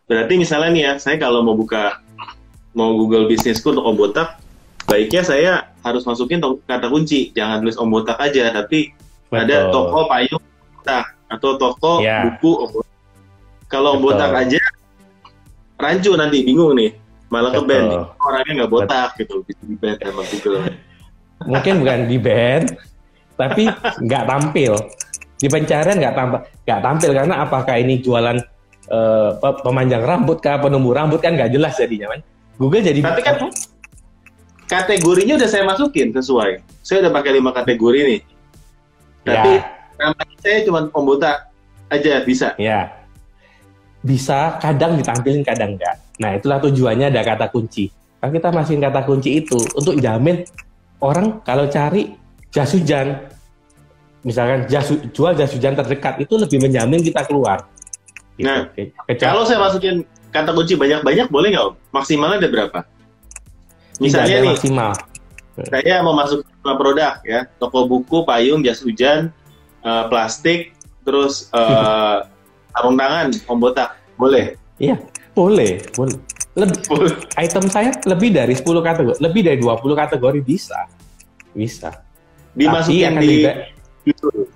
Berarti misalnya nih ya saya kalau mau buka mau Google School untuk Om Botak baiknya saya harus masukin kata kunci. Jangan tulis om botak aja tapi Betul. ada toko payung botak atau toko ya. buku om botak. Kalau om botak aja rancu nanti bingung nih. Malah ke band. Orangnya nggak botak Betul. gitu di band sama Google. (laughs) Mungkin bukan di band tapi nggak tampil di pencarian nggak tampil nggak tampil karena apakah ini jualan uh, pemanjang rambut kah penumbuh rambut kan nggak jelas jadinya kan Google jadi tapi kan kategorinya udah saya masukin sesuai. Saya udah pakai lima kategori nih. Tapi ya. namanya saya cuma pembuta aja bisa. Ya. Bisa, kadang ditampilin, kadang enggak. Nah, itulah tujuannya ada kata kunci. Kan kita masukin kata kunci itu untuk jamin orang kalau cari jas hujan, misalkan jas, jual jas hujan terdekat itu lebih menjamin kita keluar. Gitu. Nah, kalau saya masukin kata kunci banyak-banyak boleh nggak Maksimalnya ada berapa? Misalnya nih, maksimal. saya mau masuk ke produk ya, toko buku, payung, jas hujan, uh, plastik, terus uh, sarung tangan, om botak, boleh? Iya, boleh, boleh. Lebih, boleh. item saya lebih dari 10 kategori, lebih dari 20 kategori bisa. Bisa. Dimasukin di judul.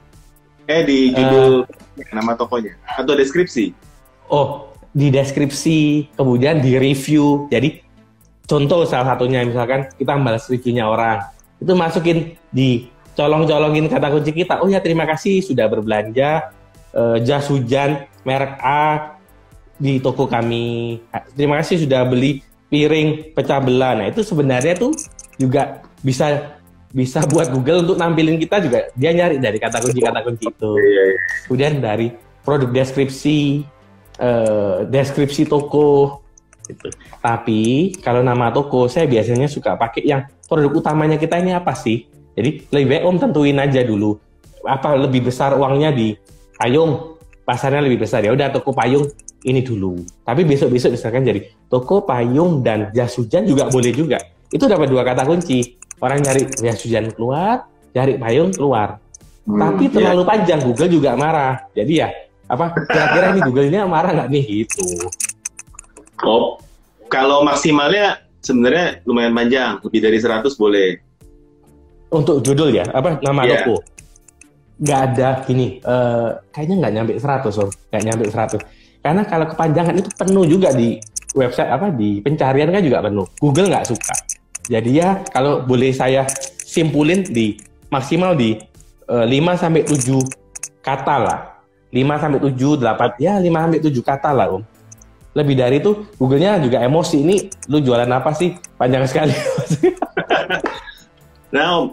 Eh di judul uh, nama tokonya atau deskripsi. Oh, di deskripsi, kemudian di review. Jadi Contoh salah satunya misalkan kita balas reviewnya orang, itu masukin di colong-colongin kata kunci kita. Oh ya terima kasih sudah berbelanja uh, jas hujan merek A di toko kami. Terima kasih sudah beli piring pecah belah. Nah itu sebenarnya tuh juga bisa bisa buat Google untuk nampilin kita juga dia nyari dari kata kunci kata kunci itu. Iya, iya. Kemudian dari produk deskripsi, uh, deskripsi toko, Gitu. Tapi kalau nama toko saya biasanya suka pakai yang produk utamanya kita ini apa sih? Jadi lebih baik Om tentuin aja dulu apa lebih besar uangnya di payung, pasarnya lebih besar ya udah toko payung ini dulu. Tapi besok-besok misalkan jadi toko payung dan jas hujan juga boleh juga. Itu dapat dua kata kunci. Orang nyari jas hujan keluar, cari payung keluar. Hmm, Tapi iya. terlalu yeah. panjang Google juga marah. Jadi ya apa kira-kira ini Google ini marah nggak nih gitu. Oh, kalau maksimalnya sebenarnya lumayan panjang, lebih dari 100 boleh. Untuk judul ya, apa nama yeah. toko? Nggak ada gini, uh, kayaknya nggak nyampe 100 loh, nggak nyampe 100. Karena kalau kepanjangan itu penuh juga di website apa di pencarian kan juga penuh. Google nggak suka. Jadi ya kalau boleh saya simpulin di maksimal di uh, eh, 5 sampai 7 kata lah. 5 sampai 7 8 ya 5 sampai 7 kata lah Om. Lebih dari itu Google-nya juga emosi. Ini lu jualan apa sih? Panjang sekali. (laughs) Nah om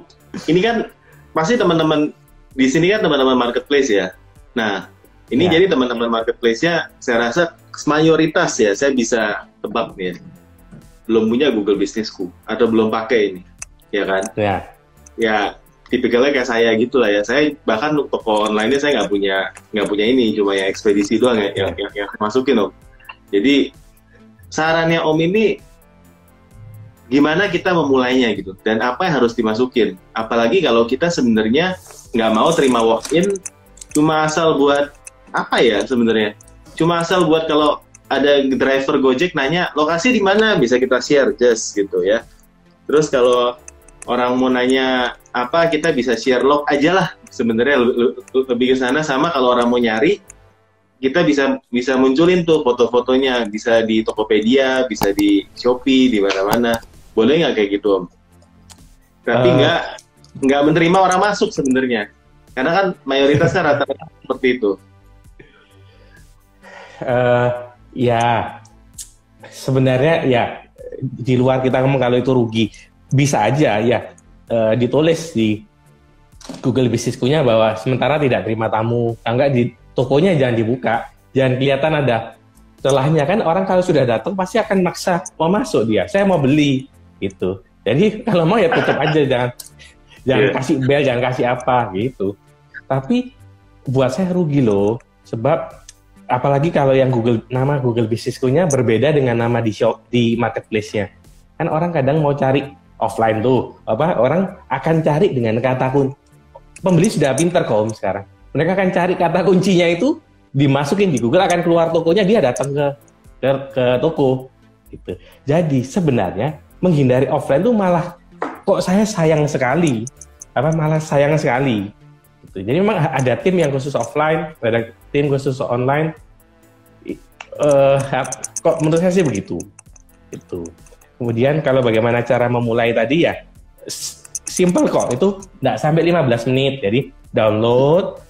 ini kan pasti teman-teman di sini kan teman-teman marketplace ya. Nah ini ya. jadi teman-teman marketplace-nya saya rasa mayoritas ya saya bisa tebak nih ya, belum punya Google Businessku atau belum pakai ini ya kan ya ya tipikalnya kayak saya gitu lah ya saya bahkan toko online-nya saya nggak punya nggak punya ini cuma yang ekspedisi doang ya, yang, yang, yang masukin om jadi sarannya Om ini gimana kita memulainya gitu dan apa yang harus dimasukin. Apalagi kalau kita sebenarnya nggak mau terima walk-in cuma asal buat apa ya sebenarnya? Cuma asal buat kalau ada driver Gojek nanya lokasi di mana? Bisa kita share just gitu ya. Terus kalau orang mau nanya apa kita bisa share log aja lah. Sebenarnya lebih ke sana. Sama kalau orang mau nyari kita bisa bisa munculin tuh foto-fotonya. Bisa di Tokopedia bisa di Shopee di mana-mana. Boleh nggak kayak gitu om? Tapi uh, nggak nggak menerima orang masuk sebenarnya. Karena kan mayoritas kan rata-rata seperti itu. Uh, ya sebenarnya ya di luar kita ngomong kalau itu rugi bisa aja ya uh, ditulis di Google Business punya bahwa sementara tidak terima tamu enggak di tokonya jangan dibuka, jangan kelihatan ada celahnya kan orang kalau sudah datang pasti akan maksa mau masuk dia, saya mau beli gitu. Jadi (laughs) kalau mau ya tutup aja jangan jangan yeah. kasih bel, jangan kasih apa gitu. Tapi buat saya rugi loh, sebab apalagi kalau yang Google nama Google Business nya berbeda dengan nama di shop di marketplace-nya. Kan orang kadang mau cari offline tuh, apa orang akan cari dengan kata kunci. Pembeli sudah pinter kok sekarang. Mereka akan cari kata kuncinya itu dimasukin di Google akan keluar tokonya dia datang ke ke, ke toko gitu. Jadi sebenarnya menghindari offline tuh malah kok saya sayang sekali apa malah sayang sekali gitu. Jadi memang ada tim yang khusus offline, ada tim khusus online. Uh, kok menurut saya sih begitu. Itu. Kemudian kalau bagaimana cara memulai tadi ya simple kok itu nggak sampai 15 menit. Jadi download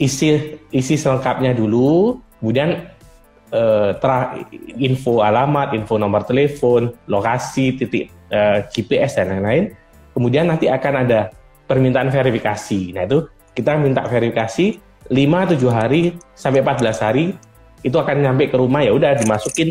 isi isi selengkapnya dulu, kemudian uh, info alamat, info nomor telepon, lokasi, titik uh, eh, GPS dan lain-lain. Kemudian nanti akan ada permintaan verifikasi. Nah itu kita minta verifikasi 5 7 hari sampai 14 hari itu akan nyampe ke rumah ya udah dimasukin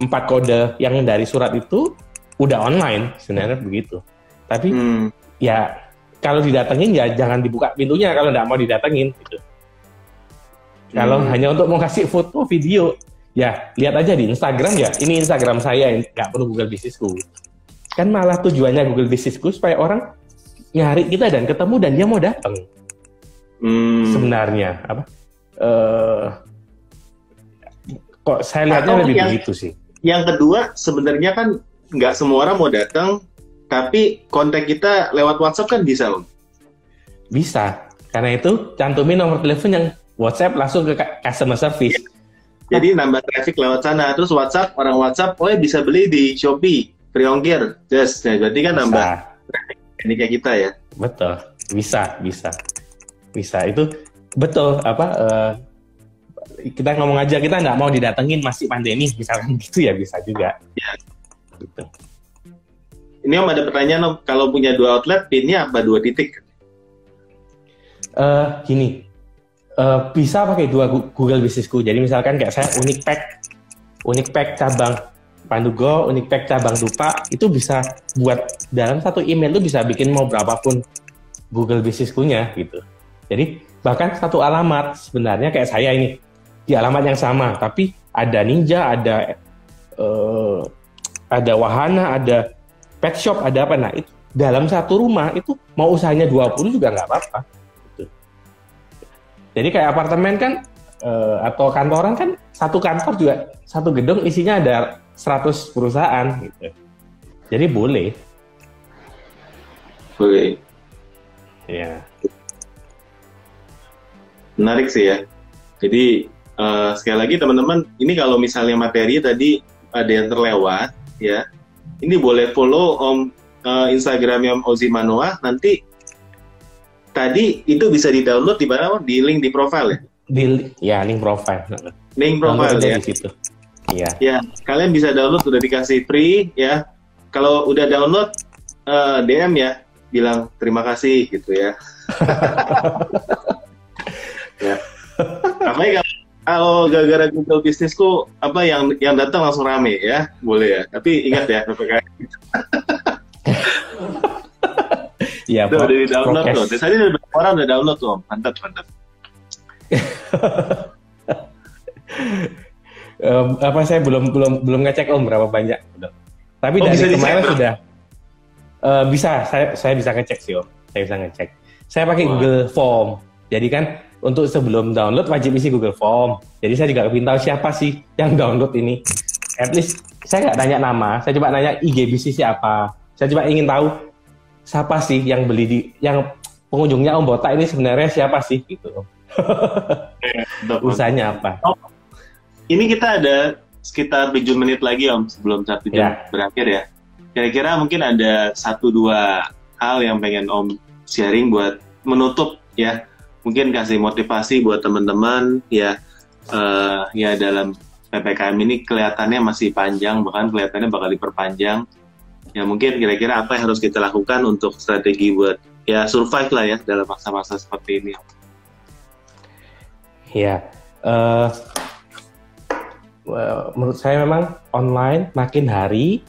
empat kode yang dari surat itu udah online sebenarnya begitu. Tapi hmm. ya kalau didatengin ya jangan dibuka pintunya kalau nggak mau didatengin gitu. Hmm. Kalau hanya untuk mau kasih foto video ya lihat aja di Instagram ya ini Instagram saya nggak perlu Google Bisnisku. Kan malah tujuannya Google Bisnisku supaya orang nyari kita dan ketemu dan dia mau datang hmm. sebenarnya apa? Uh, kok saya lihatnya lebih yang, begitu sih. yang kedua sebenarnya kan nggak semua orang mau datang tapi kontak kita lewat WhatsApp kan bisa om. Bisa. Karena itu cantumin nomor telepon yang WhatsApp langsung ke customer service. Jadi nambah traffic lewat sana. Terus WhatsApp orang WhatsApp oh ya bisa beli di Shopee free ongkir. Just nah, berarti kan bisa. nambah traffic ini kayak kita ya. Betul. Bisa bisa bisa. Itu betul apa uh, kita ngomong aja kita nggak mau didatengin masih pandemi misalkan (laughs) gitu ya bisa juga. Ya. gitu. ini om ada pertanyaan om kalau punya dua outlet pinnya apa dua titik? Uh, gini. Uh, bisa pakai dua Google Businessku. Jadi misalkan kayak saya unik pack unik pack cabang Pandugo, unik pack cabang Dupa itu bisa buat dalam satu email tuh bisa bikin mau berapapun Google Businessku nya gitu jadi bahkan satu alamat sebenarnya kayak saya ini di alamat yang sama, tapi ada ninja, ada uh, ada wahana, ada pet shop, ada apa. Nah itu dalam satu rumah itu mau usahanya 20 juga nggak apa-apa. Gitu. Jadi kayak apartemen kan uh, atau kantoran kan satu kantor juga satu gedung isinya ada 100 perusahaan gitu. Jadi boleh. Boleh. Ya menarik sih ya. Jadi uh, sekali lagi teman-teman, ini kalau misalnya materi tadi ada yang terlewat, ya, ini boleh follow om uh, Instagramnya Om Ozi Manoa. Nanti tadi itu bisa di download di mana? Di link di profile ya? Di ya link profile. Link profile ya. Di situ. Iya. Ya, kalian bisa download udah dikasih free ya. Kalau udah download uh, eh, DM ya, bilang terima kasih gitu ya. (laughs) ya. Namanya kalau gara-gara Google bisnisku apa yang yang datang langsung rame ya, boleh ya. Tapi ingat ya PPKM. Iya, udah di download tuh. Tadi udah orang udah download tuh, mantap mantap. um, apa saya belum belum belum ngecek om berapa banyak. Tapi oh, dari kemarin sudah uh, bisa saya saya bisa ngecek sih om. Saya bisa ngecek. Saya pakai oh. Google Form. Jadi kan untuk sebelum download wajib isi Google Form. Jadi saya juga ingin tahu siapa sih yang download ini. At least saya nggak tanya nama, saya coba nanya IG bisnis siapa. Saya coba ingin tahu siapa sih yang beli di yang pengunjungnya Om Bota ini sebenarnya siapa sih gitu. Usahanya apa? Oh, ini kita ada sekitar 7 menit lagi Om sebelum satu jam ya. berakhir ya. Kira-kira mungkin ada satu dua hal yang pengen Om sharing buat menutup ya mungkin kasih motivasi buat teman-teman ya uh, ya dalam ppkm ini kelihatannya masih panjang bahkan kelihatannya bakal diperpanjang ya mungkin kira-kira apa yang harus kita lakukan untuk strategi buat ya survive lah ya dalam masa-masa seperti ini ya uh, menurut saya memang online makin hari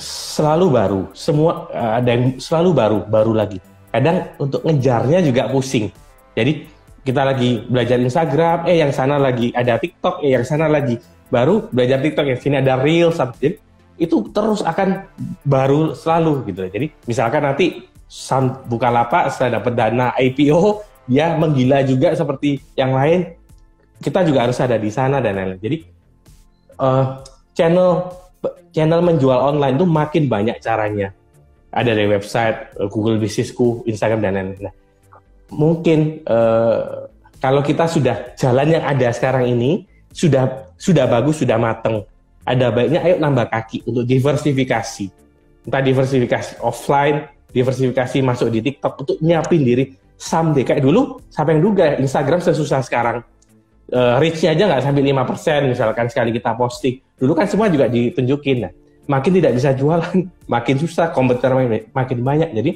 selalu baru. Semua uh, ada yang selalu baru, baru lagi. Kadang untuk ngejarnya juga pusing. Jadi kita lagi belajar Instagram, eh yang sana lagi ada TikTok, eh yang sana lagi baru belajar TikTok, yang sini ada Reels, jadi itu terus akan baru selalu gitu. Jadi misalkan nanti buka lapak setelah dapat dana IPO, dia menggila juga seperti yang lain, kita juga harus ada di sana dan lain-lain. Jadi uh, channel channel menjual online itu makin banyak caranya. Ada dari website, eh, Google Bisnisku, Instagram dan lain-lain. Nah, mungkin uh, kalau kita sudah jalan yang ada sekarang ini sudah sudah bagus, sudah mateng. Ada baiknya ayo nambah kaki untuk diversifikasi. Entah diversifikasi offline, diversifikasi masuk di TikTok untuk nyiapin diri someday kayak dulu sampai yang duga Instagram sesusah sekarang uh, reach-nya aja nggak sampai lima persen misalkan sekali kita posting. Dulu kan semua juga ditunjukin. Nah, makin tidak bisa jualan, (laughs) makin susah, kompetitor makin banyak. Jadi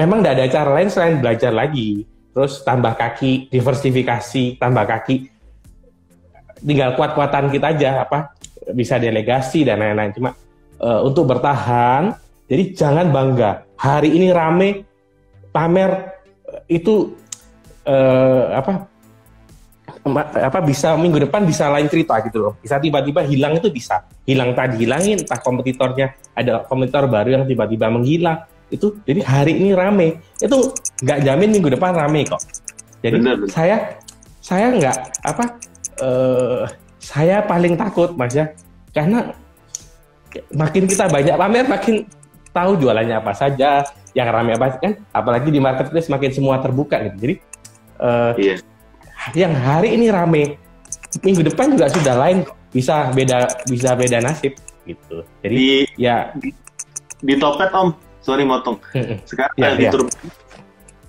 memang tidak ada cara lain selain belajar lagi. Terus tambah kaki, diversifikasi, tambah kaki. Tinggal kuat-kuatan kita aja, apa bisa delegasi dan lain-lain. Cuma uh, untuk bertahan, jadi jangan bangga. Hari ini rame, pamer itu uh, apa apa bisa minggu depan bisa lain cerita gitu loh. Bisa tiba-tiba hilang itu bisa. Hilang tadi hilangin entah kompetitornya ada kompetitor baru yang tiba-tiba menghilang. Itu jadi hari ini rame. Itu nggak jamin minggu depan rame kok. Jadi benar, benar. saya saya nggak apa uh, saya paling takut Mas ya. Karena makin kita banyak pamer makin tahu jualannya apa saja, yang rame apa kan apalagi di marketplace makin semua terbuka gitu. Jadi uh, iya yang hari ini rame minggu depan juga sudah lain bisa beda bisa beda nasib gitu. Jadi di, ya. di, di topet om. Sorry motong. Sekarang ya, di ya.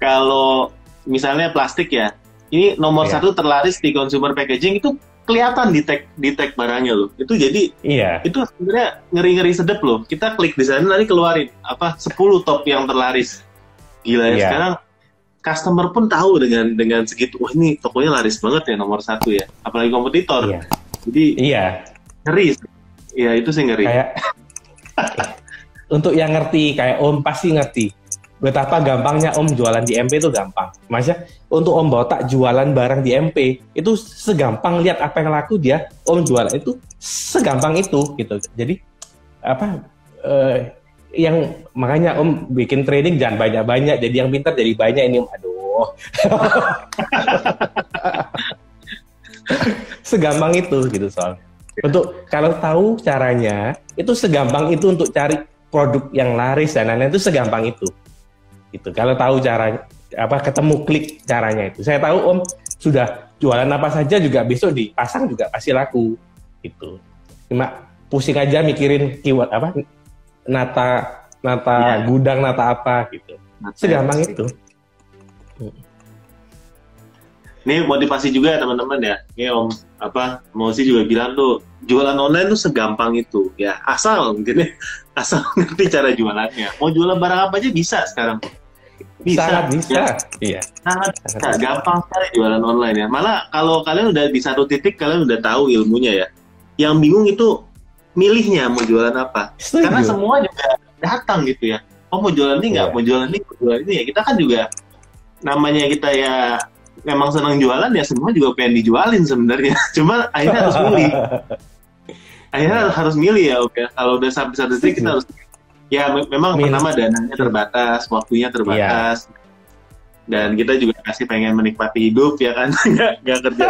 kalau misalnya plastik ya ini nomor ya. satu terlaris di consumer packaging itu kelihatan di tag di tag barangnya loh. Itu jadi iya. itu sebenarnya ngeri ngeri sedep loh. Kita klik di sana nanti keluarin apa 10 top yang terlaris. Gila ya iya. sekarang customer pun tahu dengan dengan segitu wah ini tokonya laris banget ya nomor satu ya. Apalagi kompetitor. Iya. jadi iya. ngeri ya itu sih ngeri. Kayak (laughs) untuk yang ngerti kayak om pasti ngerti betapa gampangnya om jualan di MP itu gampang. Maksudnya untuk om botak jualan barang di MP itu segampang lihat apa yang laku dia om jualan itu segampang itu gitu. Jadi apa eh, yang makanya Om bikin training jangan banyak-banyak. Jadi yang pintar jadi banyak ini Om. Aduh. (laughs) Segampang itu gitu soal untuk kalau tahu caranya itu segampang itu untuk cari produk yang laris dan lain-lain itu segampang itu. Itu kalau tahu cara apa ketemu klik caranya itu. Saya tahu Om sudah jualan apa saja juga besok dipasang juga pasti laku. Itu cuma pusing aja mikirin keyword apa nata nata ya. gudang nata apa gitu. Nata segampang ya. itu. Ini motivasi juga ya teman-teman ya. Ini om apa Mosi juga bilang tuh jualan online tuh segampang itu. Ya asal mungkin (laughs) asal ngerti cara jualannya. Mau jualan barang apa aja bisa sekarang. Bisa. Sangat bisa. Ya. iya. Sangat bisa. Gampang sekali jualan online ya. Malah kalau kalian udah di satu titik kalian udah tahu ilmunya ya. Yang bingung itu milihnya mau jualan apa Setuju. karena semua juga datang gitu ya oh mau jualan ini nggak yeah. mau jualan ini mau jualan ini ya kita kan juga namanya kita ya memang senang jualan ya semua juga pengen dijualin sebenarnya (laughs) cuma akhirnya harus (laughs) milih akhirnya yeah. harus milih ya oke kalau udah sampai satu titik kita harus ya memang Min. pertama dananya terbatas waktunya terbatas yeah. dan kita juga kasih pengen menikmati hidup ya kan (laughs) nggak nggak kerja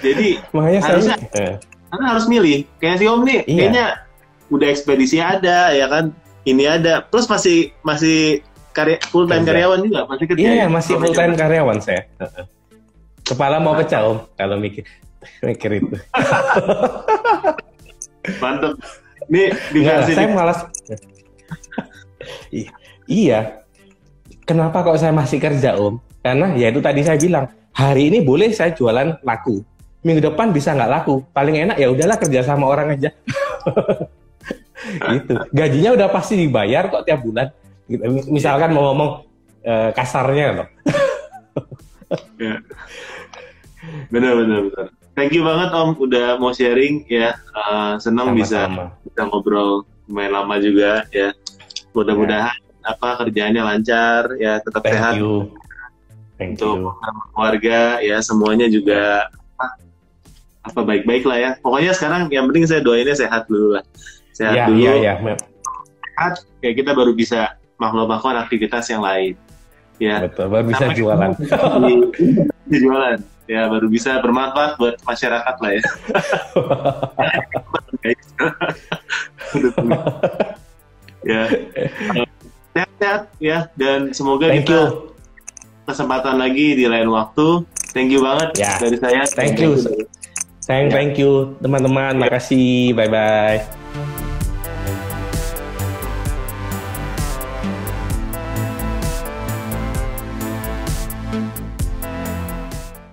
jadi Makanya harusnya saya, karena harus milih. Kayak si Om nih iya. kayaknya udah ekspedisi ada ya kan? Ini ada. Plus masih masih karya full time karyawan juga masih kerja iya ya? masih full time karyawan saya kepala mau pecah om kalau mikir (laughs) mikir itu. Mantep. Ini saya malas. Iya. Kenapa kok saya masih kerja om? Karena ya itu tadi saya bilang hari ini boleh saya jualan laku minggu depan bisa nggak laku paling enak ya udahlah kerja sama orang aja gitu gajinya udah pasti dibayar kok tiap bulan gitu. misalkan mau ngomong uh, kasarnya loh ya. benar benar benar thank you banget om udah mau sharing ya uh, senang bisa bisa ngobrol lumayan lama juga ya. Mudah-mudahan apa kerjaannya lancar ya, tetap Thank sehat you. Thank untuk you. keluarga ya semuanya juga apa baik-baik lah ya. Pokoknya sekarang yang penting saya doainnya sehat dulu lah. Sehat Ya, dulu. ya, ya. Mem- Sehat, ya kita baru bisa melakukan aktivitas yang lain. Ya. Betul, baru bisa Sampai- jualan. (laughs) Di jualan ya baru bisa bermanfaat buat masyarakat lah ya. (laughs) ya sehat-sehat ya dan semoga Thank kita you. kesempatan lagi di lain waktu. Thank you banget Ya. dari saya. Thank you. Thank, thank you teman-teman. Makasih. Bye bye.